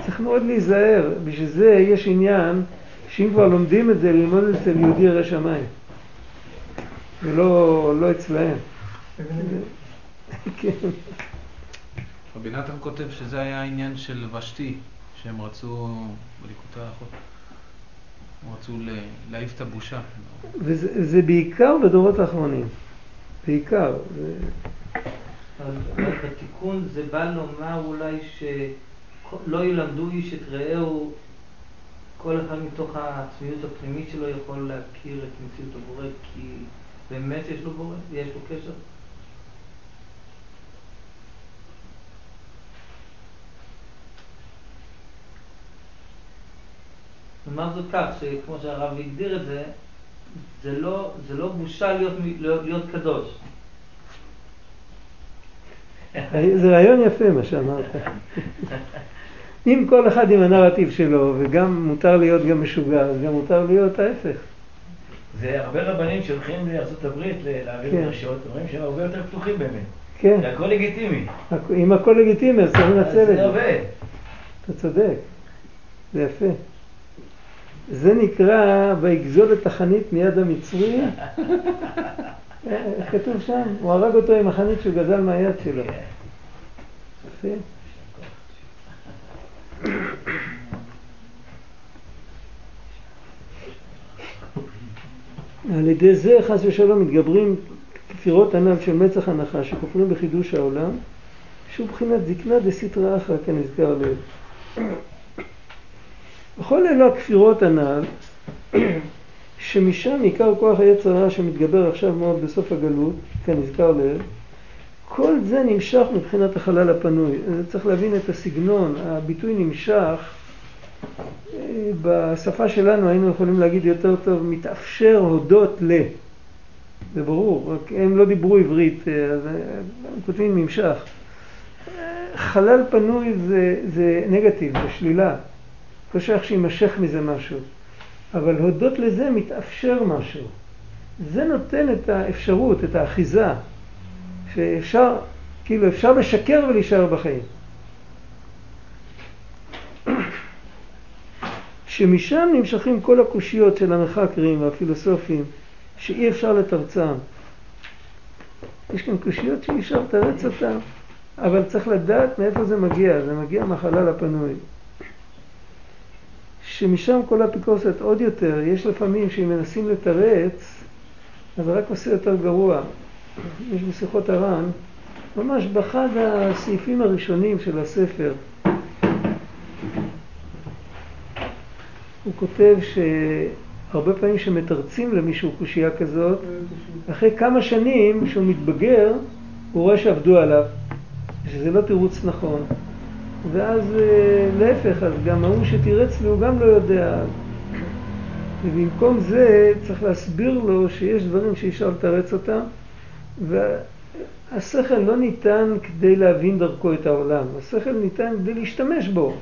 צריך מאוד להיזהר, בשביל זה יש עניין שאם כבר לומדים את זה, ללמוד אצל יהודי ירא שמיים. ולא לא אצלהם. כן.
רבי נתן כותב שזה היה העניין של ושתי, שהם רצו, בליקוטי האחות, הם רצו להעיף את הבושה.
וזה זה בעיקר בדורות האחרונים. בעיקר.
אז בתיקון זה בא לומר אולי שלא ילמדו איש את רעהו, כל אחד מתוך העצמיות הפנימית שלו יכול להכיר את מציאות הבורא, כי באמת יש לו בורא, יש לו קשר. נאמר זאת כך, שכמו שהרב הגדיר את זה, זה לא, זה לא בושה להיות, להיות קדוש.
זה רעיון יפה מה שאמרת. אם כל אחד עם הנרטיב שלו, וגם מותר להיות גם משוגע, אז גם מותר להיות ההפך.
זה הרבה רבנים שהולכים לארה"ב להעביר
כן.
דרשות, אומרים שהם הרבה יותר פתוחים באמת.
כן,
זה הכל לגיטימי.
אם הכל לגיטימי, אז צריך לנצל את
זה
זה.
עובד.
אתה צודק, זה יפה. זה נקרא ויגזול את החנית מיד המצרי. איך כתוב שם? הוא הרג אותו עם החנית שהוא גזל מהיד שלו. יפה. על ידי זה חס ושלום מתגברים כפירות ענב של מצח הנחה שכופרים בחידוש העולם שהוא בחינת זקנה דסיטרא אחרא כנזכר לב. וכל אלו הכפירות הנ"ל שמשם עיקר כוח היצר הרע שמתגבר עכשיו מאוד בסוף הגלות, כנזכר לב, כל זה נמשך מבחינת החלל הפנוי. צריך להבין את הסגנון, הביטוי נמשך, אה, בשפה שלנו היינו יכולים להגיד יותר טוב, מתאפשר הודות ל. זה ברור, רק הם לא דיברו עברית, אה, אז אה, הם כותבים נמשך. חלל פנוי זה, זה נגטיב, זה שלילה. לא שייך שיימשך מזה משהו. אבל הודות לזה מתאפשר משהו. זה נותן את האפשרות, את האחיזה, שאפשר, כאילו אפשר לשקר ולהישאר בחיים. שמשם נמשכים כל הקושיות של המחקרים והפילוסופים, שאי אפשר לתרצם. יש כאן קושיות שאי אפשר לתרץ אותן, אבל צריך לדעת מאיפה זה מגיע, זה מגיע מהחלל הפנוי. שמשם כל האפיקורסיות עוד יותר, יש לפעמים שאם מנסים לתרץ, אז זה רק עושה יותר גרוע. יש בשיחות הר"ן, ממש באחד הסעיפים הראשונים של הספר, הוא כותב שהרבה פעמים שמתרצים למישהו קושייה כזאת, אחרי כמה שנים שהוא מתבגר, הוא רואה שעבדו עליו, שזה לא תירוץ נכון. ואז אה, להפך, אז גם ההוא שתירץ לי הוא גם לא יודע. ובמקום זה צריך להסביר לו שיש דברים שאי אפשר לתרץ אותם, והשכל לא ניתן כדי להבין דרכו את העולם, השכל ניתן כדי להשתמש בו.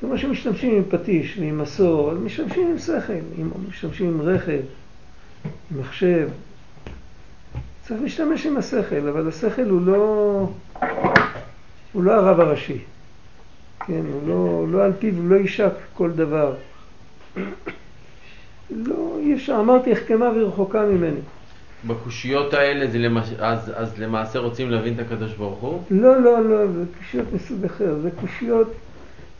כמו שמשתמשים עם פטיש ועם מסור, משתמשים עם שכל, משתמשים עם רכב, עם מחשב. צריך להשתמש עם השכל, אבל השכל הוא לא... הוא לא הרב הראשי. כן, הוא לא, לא על פיו לא יישק כל דבר. לא, אפשר, אמרתי החכמה ורחוקה ממני.
בקושיות האלה זה למש... אז, אז למעשה רוצים להבין את הקדוש ברוך הוא?
לא, לא, לא, זה קושיות מסוג אחר. זה קושיות,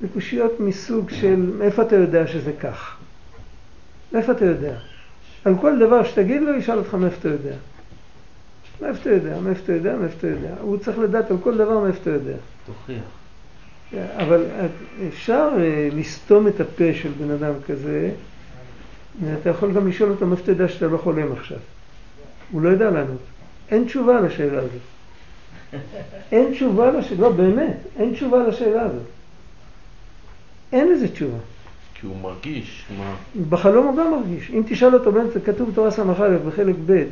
זה קושיות מסוג של מאיפה אתה יודע שזה כך? מאיפה אתה יודע? על כל דבר שתגיד לו, ישאל אותך מאיפה אתה יודע. מאיפה אתה יודע? מאיפה אתה יודע? מאיפה אתה יודע? הוא צריך לדעת על כל דבר מאיפה אתה יודע.
תוכיח.
אבל אפשר אה, לסתום את הפה של בן אדם כזה, אתה יכול גם לשאול אותו מאיפה אתה יודע שאתה לא חולם עכשיו. הוא לא יודע לענות. אין תשובה לשאלה הזאת. אין תשובה לשאלה, לא באמת, אין תשובה לשאלה הזאת. אין לזה תשובה.
כי הוא מרגיש, מה?
בחלום הוא גם מרגיש. אם תשאל אותו באמצע, כתוב בתורה ס"א בחלק ב',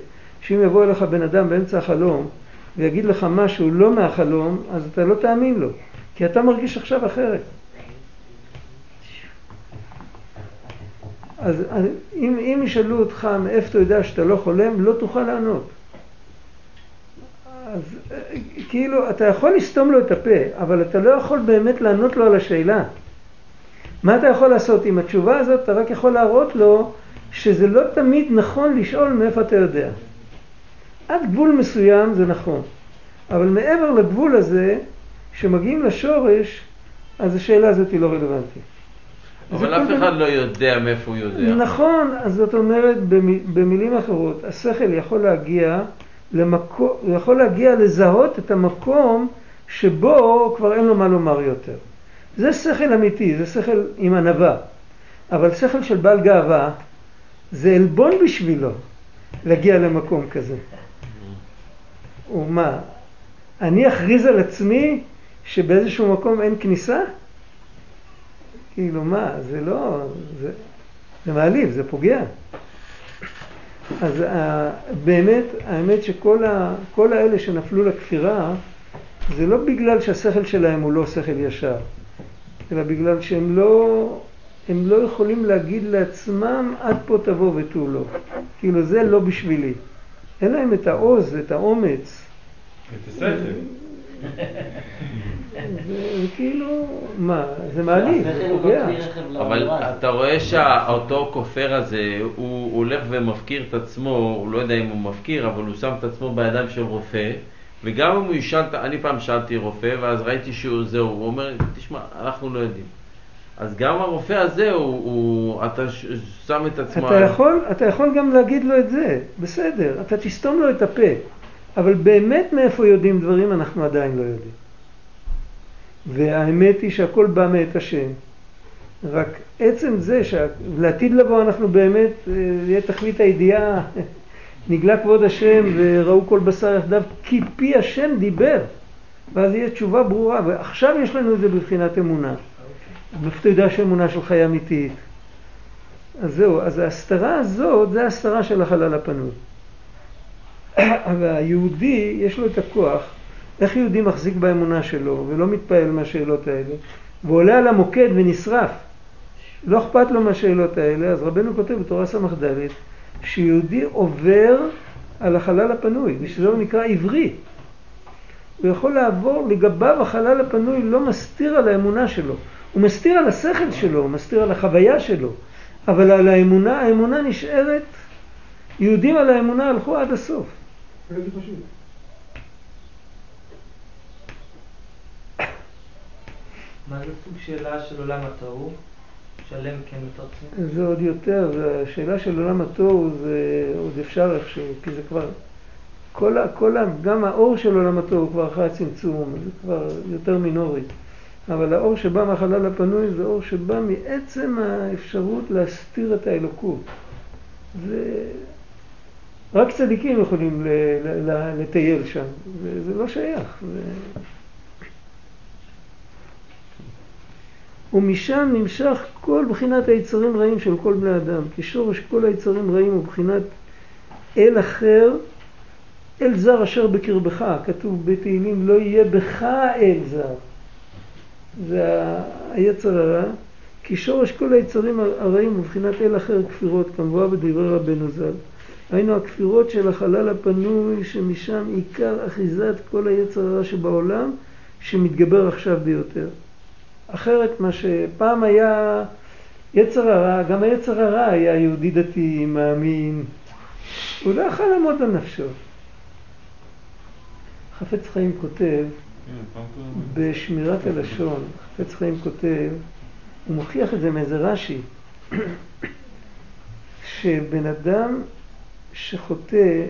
שאם יבוא אליך בן אדם באמצע החלום ויגיד לך משהו לא מהחלום, אז אתה לא תאמין לו, כי אתה מרגיש עכשיו אחרת. אז אם, אם ישאלו אותך מאיפה אתה יודע שאתה לא חולם, לא תוכל לענות. אז כאילו, אתה יכול לסתום לו את הפה, אבל אתה לא יכול באמת לענות לו על השאלה. מה אתה יכול לעשות עם התשובה הזאת? אתה רק יכול להראות לו שזה לא תמיד נכון לשאול מאיפה אתה יודע. עד גבול מסוים זה נכון, אבל מעבר לגבול הזה, כשמגיעים לשורש, אז השאלה הזאת היא לא רלוונטית.
אבל אף אחד לא יודע מאיפה הוא יודע.
נכון, אז זאת אומרת, במילים אחרות, השכל יכול להגיע למקום, הוא יכול להגיע לזהות את המקום שבו כבר אין לו מה לומר יותר. זה שכל אמיתי, זה שכל עם ענווה. אבל שכל של בעל גאווה, זה עלבון בשבילו להגיע למקום כזה. ומה, אני אכריז על עצמי שבאיזשהו מקום אין כניסה? כאילו מה, זה לא, זה, זה מעליב, זה פוגע. אז uh, באמת, האמת שכל ה, האלה שנפלו לכפירה, זה לא בגלל שהשכל שלהם הוא לא שכל ישר, אלא בגלל שהם לא, הם לא יכולים להגיד לעצמם עד פה תבוא ותו לא. כאילו זה לא בשבילי. אין להם את העוז, את האומץ.
השכל.
זה כאילו, מה, זה מעליב, זה פוגע.
אבל אתה רואה שאותו כופר הזה, הוא הולך ומפקיר את עצמו, הוא לא יודע אם הוא מפקיר, אבל הוא שם את עצמו בידיים של רופא, וגם אם הוא ישאל, אני פעם שאלתי רופא, ואז ראיתי שהוא זהו, הוא אומר, תשמע, אנחנו לא יודעים. אז גם הרופא הזה, הוא, הוא אתה ש- שם את עצמו...
אתה יכול, אתה יכול גם להגיד לו את זה, בסדר, אתה תסתום לו את הפה, אבל באמת מאיפה יודעים דברים אנחנו עדיין לא יודעים. והאמת היא שהכל בא מאת השם. רק עצם זה שלעתיד לבוא אנחנו באמת, אה, יהיה תכלית הידיעה, נגלה כבוד השם וראו כל בשר יחדיו, כי פי השם דיבר. ואז יהיה תשובה ברורה, ועכשיו יש לנו את זה בבחינת אמונה. מאיפה אתה יודע שאמונה שלך היא אמיתית? אז זהו, אז ההסתרה הזאת, זה ההסתרה של החלל הפנוי. והיהודי, יש לו את הכוח, איך יהודי מחזיק באמונה שלו ולא מתפעל מהשאלות האלה, ועולה על המוקד ונשרף. לא אכפת לו מהשאלות האלה, אז רבנו כותב בתורה ס"ד, שיהודי עובר על החלל הפנוי, ושזה הוא נקרא עברי. הוא יכול לעבור לגביו החלל הפנוי, לא מסתיר על האמונה שלו. הוא מסתיר על השכל שלו, הוא מסתיר על החוויה שלו, אבל על האמונה, האמונה נשארת, יהודים על האמונה הלכו עד הסוף.
מה זה סוג שאלה של עולם התוהו? שלם כן מתרצים?
זה עוד יותר, השאלה של עולם התוהו זה עוד אפשר איכשהו, כי זה כבר, כל, ה- כל, ה- גם האור של עולם התוהו הוא כבר אחרי הצמצום, זה כבר יותר מינורי. אבל האור שבא מהחלל הפנוי זה אור שבא מעצם האפשרות להסתיר את האלוקות. זה... רק צדיקים יכולים לטייל שם, זה, לא שייך. זה... ומשם נמשך כל בחינת היצרים רעים של כל בני אדם, כי שורש כל היצרים רעים הוא בחינת אל אחר, אל זר אשר בקרבך, כתוב בתהילים לא יהיה בך אל זר. זה היצר הרע, כי שורש כל היצרים הרעים הוא בחינת אל אחר כפירות, כמבואה בדברי רבנו ז"ל. היינו הכפירות של החלל הפנוי, שמשם עיקר אחיזת כל היצר הרע שבעולם, שמתגבר עכשיו ביותר. אחרת מה שפעם היה יצר הרע, גם היצר הרע היה יהודי דתי, מאמין. הוא לא יכול לעמוד על נפשו. חפץ חיים כותב. בשמירת הלשון, חפץ חיים כותב, הוא מוכיח את זה מאיזה רש"י, שבן אדם שחוטא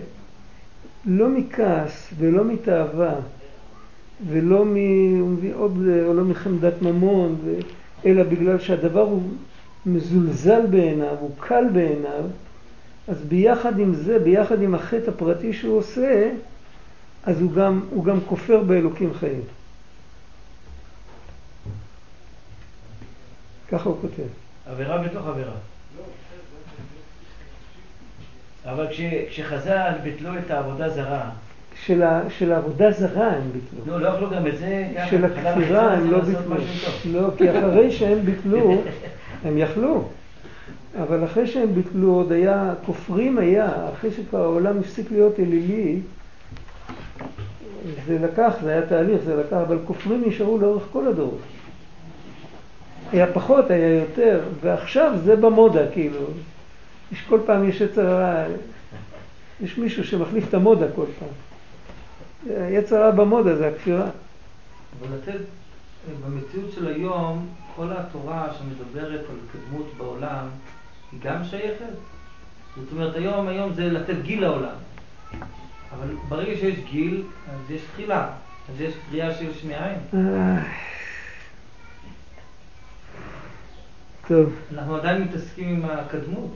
לא מכעס ולא מתאווה ולא מ... הוא מביא עוד, או לא מחמדת ממון, ו... אלא בגלל שהדבר הוא מזולזל בעיניו, הוא קל בעיניו, אז ביחד עם זה, ביחד עם החטא הפרטי שהוא עושה, אז הוא גם, הוא גם כופר באלוקים חיים. ככה הוא כותב.
עבירה בתוך עבירה. אבל כש, כשחז"ל ביטלו את העבודה זרה,
של, ה, של העבודה זרה הם ביטלו.
לא, לא יכלו גם את זה,
של
חז"ל
הכפירה הם לא ביטלו. לא, כי אחרי שהם ביטלו, הם יכלו. אבל אחרי שהם ביטלו עוד היה, כופרים היה, אחרי שכבר העולם הפסיק להיות אלילי, זה לקח, זה היה תהליך, זה לקח, אבל כופרים נשארו לאורך כל הדורות. היה פחות, היה יותר, ועכשיו זה במודה, כאילו. יש כל פעם יש יצר הרע, יש מישהו שמחליף את המודה כל פעם. יצר הרע במודה זה הכפירה.
אבל לתת, במציאות של היום, כל התורה שמדברת על התקדמות בעולם, היא גם שייכת? זאת אומרת, היום, היום זה לתת גיל לעולם. אבל ברגע שיש גיל, אז יש תחילה. אז יש קריאה של.
אה, טוב,
אנחנו עדיין מתעסקים עם הקדמות.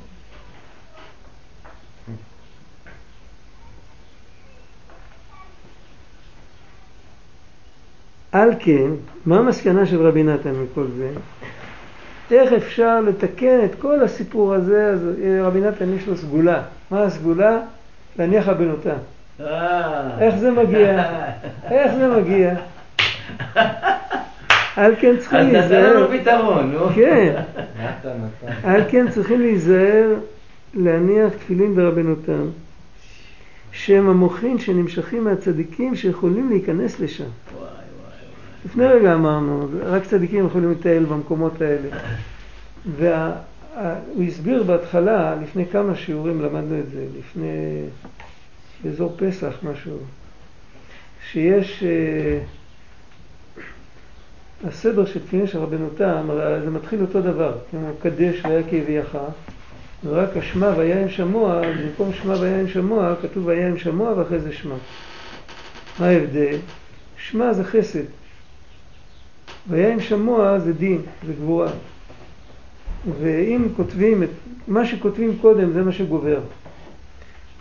על כן, מה המסקנה של רבי נתן מכל זה? איך אפשר לתקן את כל הסיפור הזה? אז אה, רבי נתן יש לו סגולה. מה הסגולה? להניח הבנותה.
אה.
איך זה מגיע? איך זה מגיע? על כן צריכים
אז נתן
להיזהר.
לנו פתרון, נו.
כן. על כן צריכים להיזהר להניח תפילין ברבנותם, שהם המוחין שנמשכים מהצדיקים שיכולים להיכנס לשם.
וואי,
לפני רגע אמרנו, רק צדיקים יכולים לטייל במקומות האלה. והוא הסביר בהתחלה, לפני כמה שיעורים למדנו את זה, לפני באזור פסח משהו, שיש אה, הסדר של תפילין של רבנו תם, זה מתחיל אותו דבר, כמו קדש והיה כהביאך, ורק השמע והיה עם שמוע, במקום שמע והיה עם שמוע, כתוב והיה עם שמוע ואחרי זה שמע. מה ההבדל? שמע זה חסד, והיה עם שמוע זה דין, זה גבורה. ואם כותבים את מה שכותבים קודם זה מה שגובר.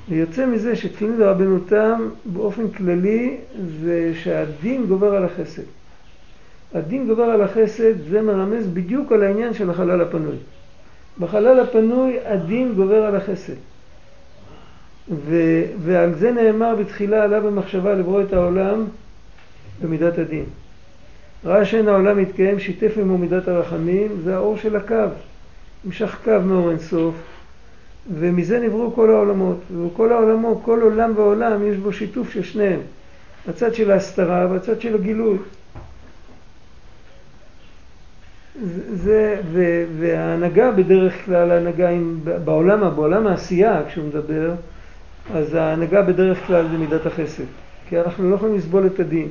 ויוצא מזה שתפילין דרבנו תם באופן כללי זה שהדין גובר על החסד. הדין גובר על החסד זה מרמז בדיוק על העניין של החלל הפנוי. בחלל הפנוי הדין גובר על החסד. ו, ועל זה נאמר בתחילה עלה במחשבה לברוא את העולם במידת הדין. ראה שאין העולם מתקיים, שיתף עמו מידת הרחמים, זה האור של הקו. נמשך קו מאור אינסוף, ומזה נבראו כל העולמות. וכל העולמות, כל עולם ועולם, יש בו שיתוף של שניהם. הצד של ההסתרה והצד של הגילוי. זה, ו, וההנהגה בדרך כלל, ההנהגה עם, בעולם, בעולם העשייה, כשהוא מדבר, אז ההנהגה בדרך כלל זה מידת החסד. כי אנחנו לא יכולים לסבול את הדין.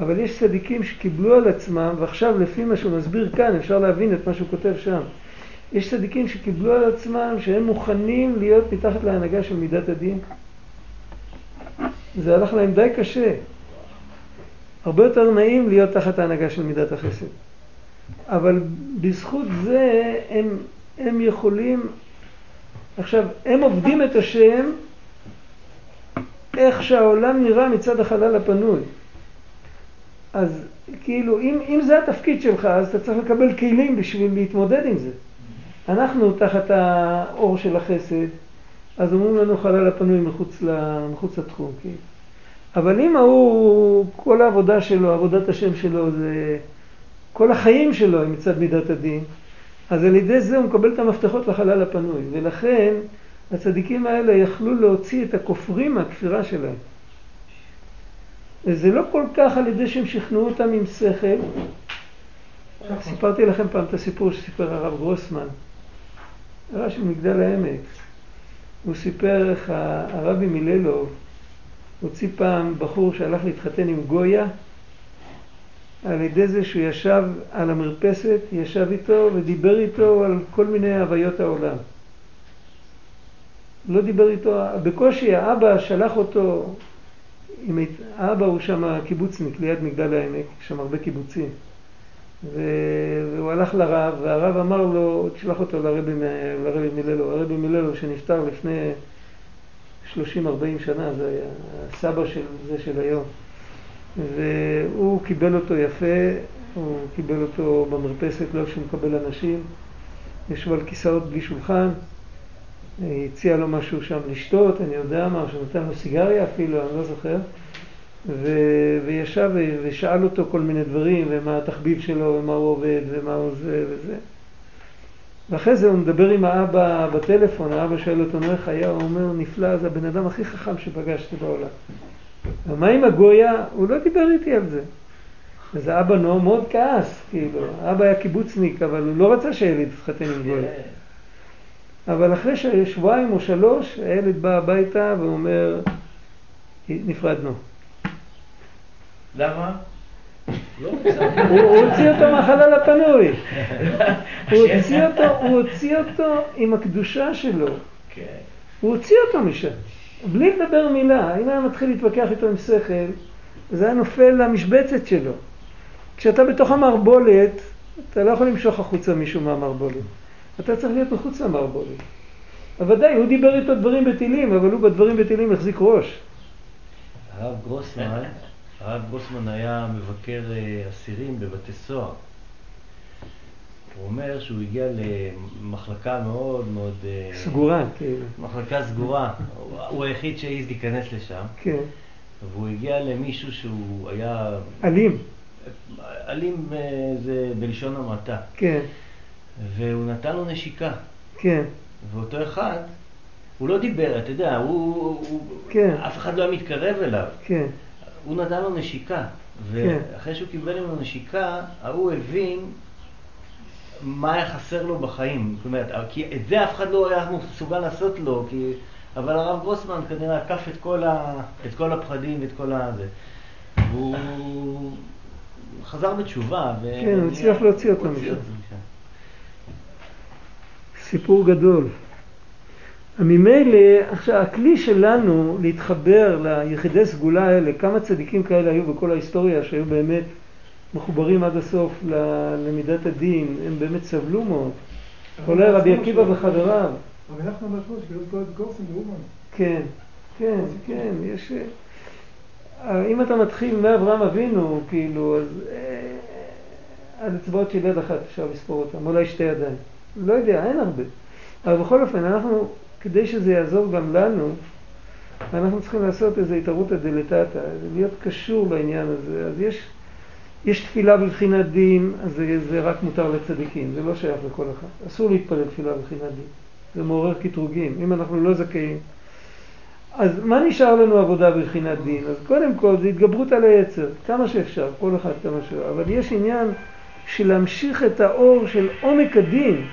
אבל יש צדיקים שקיבלו על עצמם, ועכשיו לפי מה שהוא מסביר כאן, אפשר להבין את מה שהוא כותב שם. יש צדיקים שקיבלו על עצמם שהם מוכנים להיות מתחת להנהגה של מידת הדין. זה הלך להם די קשה. הרבה יותר נעים להיות תחת ההנהגה של מידת החסד. אבל בזכות זה הם, הם יכולים, עכשיו, הם עובדים את השם איך שהעולם נראה מצד החלל הפנוי. אז כאילו, אם, אם זה התפקיד שלך, אז אתה צריך לקבל כלים בשביל להתמודד עם זה. אנחנו תחת האור של החסד, אז אומרים לנו חלל הפנוי מחוץ, מחוץ לתחום, כאילו. אבל אם ההוא, כל העבודה שלו, עבודת השם שלו, זה כל החיים שלו הם מצד מידת הדין, אז על ידי זה הוא מקבל את המפתחות לחלל הפנוי. ולכן הצדיקים האלה יכלו להוציא את הכופרים מהכפירה שלהם. וזה לא כל כך על ידי שהם שכנעו אותם עם שכל. סיפרתי לכם פעם את הסיפור שסיפר הרב גרוסמן, הרב של מגדל העמק. הוא סיפר איך הרבי מיללוב הוציא פעם בחור שהלך להתחתן עם גויה על ידי זה שהוא ישב על המרפסת, ישב איתו ודיבר איתו על כל מיני הוויות העולם. לא דיבר איתו, בקושי האבא שלח אותו, עם, האבא הוא שם קיבוצניק ליד מגדל העמק, יש שם הרבה קיבוצים. והוא הלך לרב, והרב אמר לו, תשלח אותו לרבי, לרבי מיללו, הרבי מיללו שנפטר לפני 30-40 שנה, זה היה הסבא של זה של היום. והוא קיבל אותו יפה, הוא קיבל אותו במרפסת, לא שהוא מקבל אנשים, ישבו על כיסאות בלי שולחן, הציע לו משהו שם לשתות, אני יודע מה, שנתן לו סיגריה אפילו, אני לא זוכר, ו... וישב ושאל אותו כל מיני דברים, ומה התחביב שלו, ומה הוא עובד, ומה הוא זה וזה. ואחרי זה הוא מדבר עם האבא בטלפון, האבא שואל אותו, נו איך היה? הוא אומר, נפלא, זה הבן אדם הכי חכם שפגשתי בעולם. ומה עם הגויה? הוא לא דיבר איתי על זה. אז האבא נו מאוד כעס, כאילו, האבא היה קיבוצניק, אבל הוא לא רצה שהילד יתחתן עם גויה. אבל אחרי שבועיים או שלוש, הילד בא הביתה ואומר, נפרדנו.
למה?
הוא הוציא אותו מהחלל הפנוי. הוא הוציא אותו עם הקדושה שלו.
כן.
הוא הוציא אותו משם. בלי לדבר מילה, אם היה מתחיל להתווכח איתו עם שכל, זה היה נופל למשבצת שלו. כשאתה בתוך המערבולת, אתה לא יכול למשוך החוצה מישהו מהמערבולת. אתה צריך להיות מחוץ למערבולת. אבל ודאי, הוא דיבר איתו דברים בטילים, אבל הוא בדברים בטילים החזיק ראש.
הרב גרוסמן, הרב גרוסמן היה מבקר אה, אסירים בבתי סוהר. הוא אומר שהוא הגיע למחלקה מאוד מאוד... אה,
סגורה, כאילו.
מחלקה סגורה. הוא היחיד שהעז להיכנס לשם.
כן.
והוא הגיע למישהו שהוא היה...
אלים.
אלים אה, זה בלשון המעטה.
כן.
והוא נתן לו נשיקה.
כן.
ואותו אחד, הוא לא דיבר, אתה יודע, הוא... הוא
כן.
אף אחד לא היה מתקרב אליו.
כן.
הוא נתן לו נשיקה,
כן.
ואחרי שהוא קיבל ממנו נשיקה, ההוא הבין מה היה חסר לו בחיים. זאת אומרת, כי את זה אף אחד לא היה מסוגל לעשות לו, כי... אבל הרב גרוסמן כנראה עקף את כל, ה... את כל הפחדים ואת כל הזה. והוא חזר בתשובה.
כן, הוא הצליח להוציא אותו משם. סיפור גדול. ממילא, עכשיו, הכלי שלנו להתחבר ליחידי סגולה האלה, כמה צדיקים כאלה היו בכל ההיסטוריה שהיו באמת מחוברים עד הסוף למידת הדין, הם באמת סבלו מאוד. כולל רבי עקיבא וחבריו.
אבל אנחנו מלכות, כאילו גורסן ואומן.
כן, כן, כן, יש... אה, אם אתה מתחיל מאברהם אבינו, כאילו, אז אה, על אצבעות של יד אחת אפשר לספור אותם, אולי שתי ידיים. לא יודע, אין הרבה. אבל בכל אופן, אנחנו, כדי שזה יעזור גם לנו, אנחנו צריכים לעשות איזו התערותא דלתתא, להיות קשור לעניין הזה. אז יש, יש תפילה בבחינת דין, אז זה, זה רק מותר לצדיקים, זה לא שייך לכל אחד. אסור להתפלל תפילה בבחינת דין. זה מעורר קטרוגים, אם אנחנו לא זכאים. אז מה נשאר לנו עבודה בבחינת דין? אז קודם כל זה התגברות על היצר, כמה שאפשר, כל אחד כמה שאפשר. אבל יש עניין של להמשיך את האור של עומק הדין,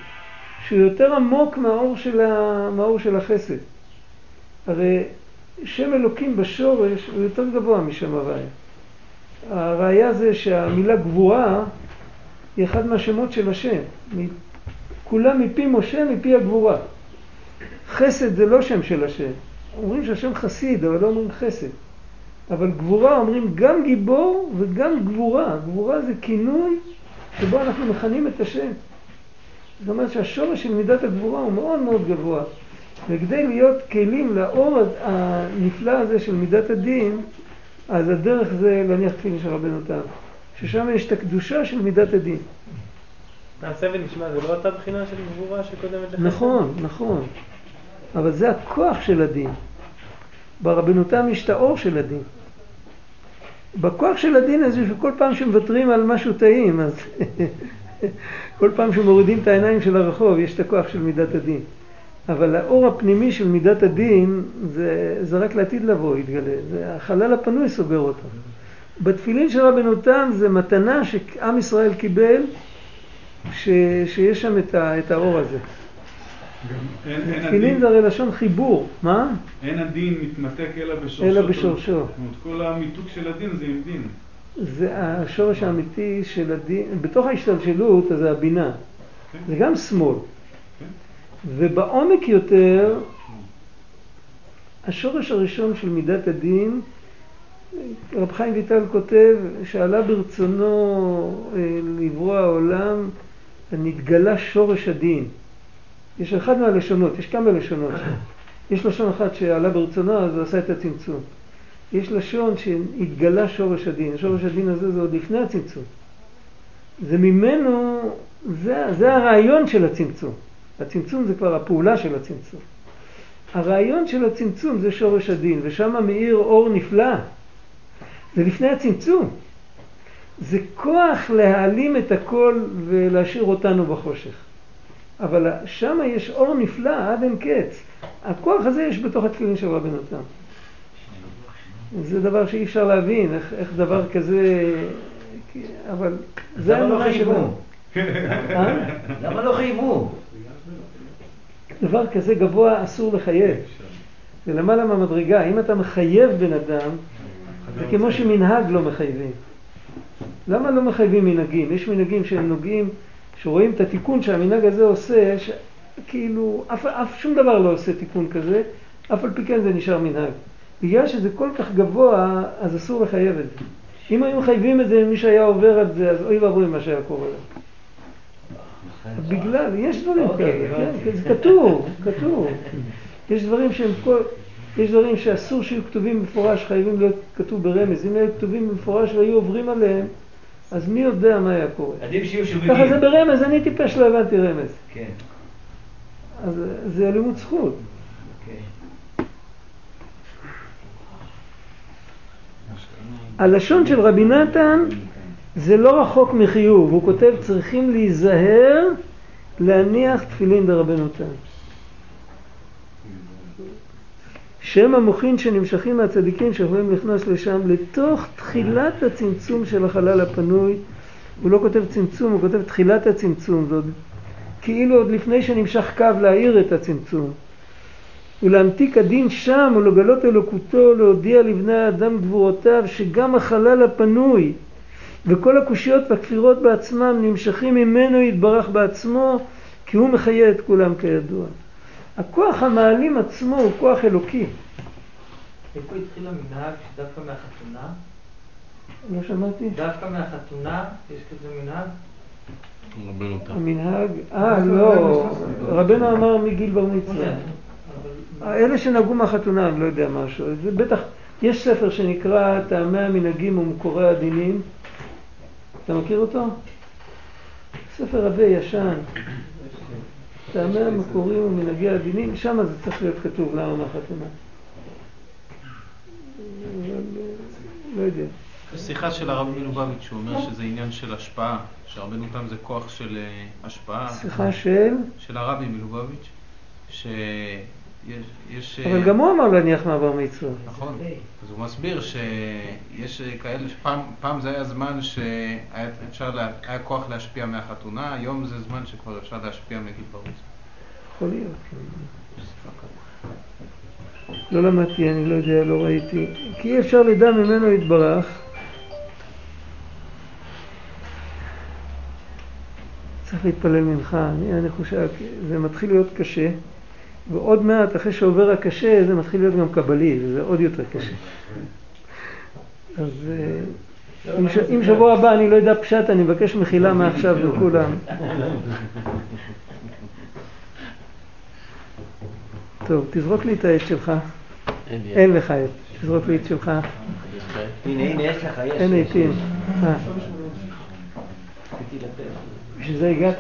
שהוא יותר עמוק מהאור של, ה... מהאור של החסד. הרי שם אלוקים בשורש הוא יותר גבוה משם הוויה. הראיה זה שהמילה גבורה היא אחד מהשמות של השם. כולם מפי משה, מפי הגבורה. חסד זה לא שם של השם. אומרים שהשם חסיד, אבל לא אומרים חסד. אבל גבורה אומרים גם גיבור וגם גבורה. גבורה זה כינוי שבו אנחנו מכנים את השם. זאת אומרת שהשורש של מידת הגבורה הוא מאוד מאוד גבוה. וכדי להיות כלים לאור הנפלא הזה של מידת הדין, אז הדרך זה להניח תפילין של רבנו תם. ששם יש את הקדושה של מידת הדין.
נעשה ונשמע, זה לא אותה בחינה של גבורה שקודמת לחסד?
נכון, נכון. אבל זה הכוח של הדין. ברבנותם יש את האור של הדין. בכוח של הדין הזה, שכל פעם שמוותרים על משהו טעים, אז כל פעם שמורידים את העיניים של הרחוב, יש את הכוח של מידת הדין. אבל האור הפנימי של מידת הדין, זה, זה רק לעתיד לבוא יתגלה. זה החלל הפנוי סוגר אותו. בתפילין של רבנותם זה מתנה שעם ישראל קיבל, ש, שיש שם את, ה, את האור הזה. תפילין זה הרי לשון חיבור, מה?
אין הדין מתמתק אלא בשורשו.
אלא בשורשו.
כל המיתוק של הדין זה עם דין.
זה השורש האמיתי של הדין, בתוך ההשתלשלות זה הבינה, זה גם שמאל. ובעומק יותר, השורש הראשון של מידת הדין, רב חיים ויטל כותב שעלה ברצונו אה, לברוא העולם, נתגלה שורש הדין. יש אחד מהלשונות, יש כמה לשונות. יש לשון אחת שעלה ברצונו, אז הוא עשה את הצמצום. יש לשון שהתגלה שורש הדין. שורש הדין הזה זה עוד לפני הצמצום. זה ממנו, זה, זה הרעיון של הצמצום. הצמצום זה כבר הפעולה של הצמצום. הרעיון של הצמצום זה שורש הדין, ושם מאיר אור נפלא. זה לפני הצמצום. זה כוח להעלים את הכל ולהשאיר אותנו בחושך. אבל שם יש אור נפלא עד אין קץ. הכוח הזה יש בתוך התפילין של רבנו תם. זה דבר שאי אפשר להבין, איך, איך דבר כזה... אבל זה
לא
האמונה
חייבו?
שלנו. אה?
למה לא חייבו?
דבר כזה גבוה אסור לחייב. זה למעלה מהמדרגה. אם אתה מחייב בן אדם, זה כמו שמנהג לא מחייבים. למה לא מחייבים מנהגים? יש מנהגים שהם נוגעים, שרואים את התיקון שהמנהג הזה עושה. כאילו, אף, אף שום דבר לא עושה תיקון כזה, אף על פי כן זה נשאר מנהג. בגלל שזה כל כך גבוה, אז אסור לחייב את זה. אם היו מחייבים את זה, מי שהיה עובר על זה, אז אוי ואבוי מה שהיה קורה לו. בגלל, יש דברים
אוקיי,
כאלה, כן. כן, זה כתוב, כתוב. יש דברים שהם כל, יש דברים שאסור שיהיו כתובים במפורש, חייבים להיות כתוב ברמז. אם היו כתובים במפורש והיו עוברים עליהם, אז מי יודע מה היה קורה.
עדיף שיהיו
ככה
שוגגים.
זה ברמז, אני טיפש לא הבנתי רמז.
כן,
אז זה לימוד זכות.
אוקיי.
הלשון של רבי נתן זה לא רחוק מחיוב, הוא כותב צריכים להיזהר להניח תפילין דרבנו תם. שהם המוחין שנמשכים מהצדיקים שיכולים לכנוס לשם לתוך תחילת הצמצום של החלל הפנוי. הוא לא כותב צמצום, הוא כותב תחילת הצמצום, זאת כאילו עוד לפני שנמשך קו להאיר את הצמצום. ולהמתיק הדין שם ולגלות אלוקותו, להודיע לבני האדם גבורותיו, שגם החלל הפנוי וכל הקושיות והכפירות בעצמם נמשכים ממנו יתברך בעצמו, כי הוא מחיה את כולם כידוע. הכוח המעלים עצמו הוא כוח אלוקי.
איפה התחיל המנהג שדווקא מהחתונה?
לא שמעתי.
דווקא מהחתונה יש כזה מנהג?
רבנו תם.
המנהג, אה לא, רבנו אמר מגיל בר מצווה. אלה שנהגו מהחתונה, אני לא יודע משהו. זה בטח, יש ספר שנקרא טעמי המנהגים ומקורי הדינים. אתה מכיר אותו? ספר עבה ישן. טעמי המקורים ומנהגי הדינים, שם זה צריך להיות כתוב למה מהחתונה. לא יודע.
שיחה של הרב מלובביץ', שהוא אומר שזה עניין של השפעה, שהרבנו תם זה כוח של אה, השפעה.
שיחה של...
של הרבי מלובביץ', שיש... יש, אה,
אבל גם הוא אמר להניח מעבר מצווה.
נכון, אז הוא מסביר שיש כאלה, שפעם פעם זה היה זמן שהיה לה, היה כוח להשפיע מהחתונה, היום זה זמן שכבר אפשר להשפיע מגיל ברור.
יכול להיות. לא למדתי, אני לא יודע, לא ראיתי. כי אי אפשר לדע ממנו יתברך. צריך להתפלל מנחה, אני, אני חושב, זה מתחיל להיות קשה, ועוד מעט, אחרי שעובר הקשה, זה מתחיל להיות גם קבלי, וזה עוד יותר קשה. אז אה, אם, שבוע הבא אני לא יודע פשט, אני מבקש מחילה מעכשיו לכולם. טוב, תזרוק לי את העט שלך.
אין
לך עט. תזרוק לי את שלך.
הנה, הנה, יש לך, יש.
אין עטים. אה. בשביל זה הגעת?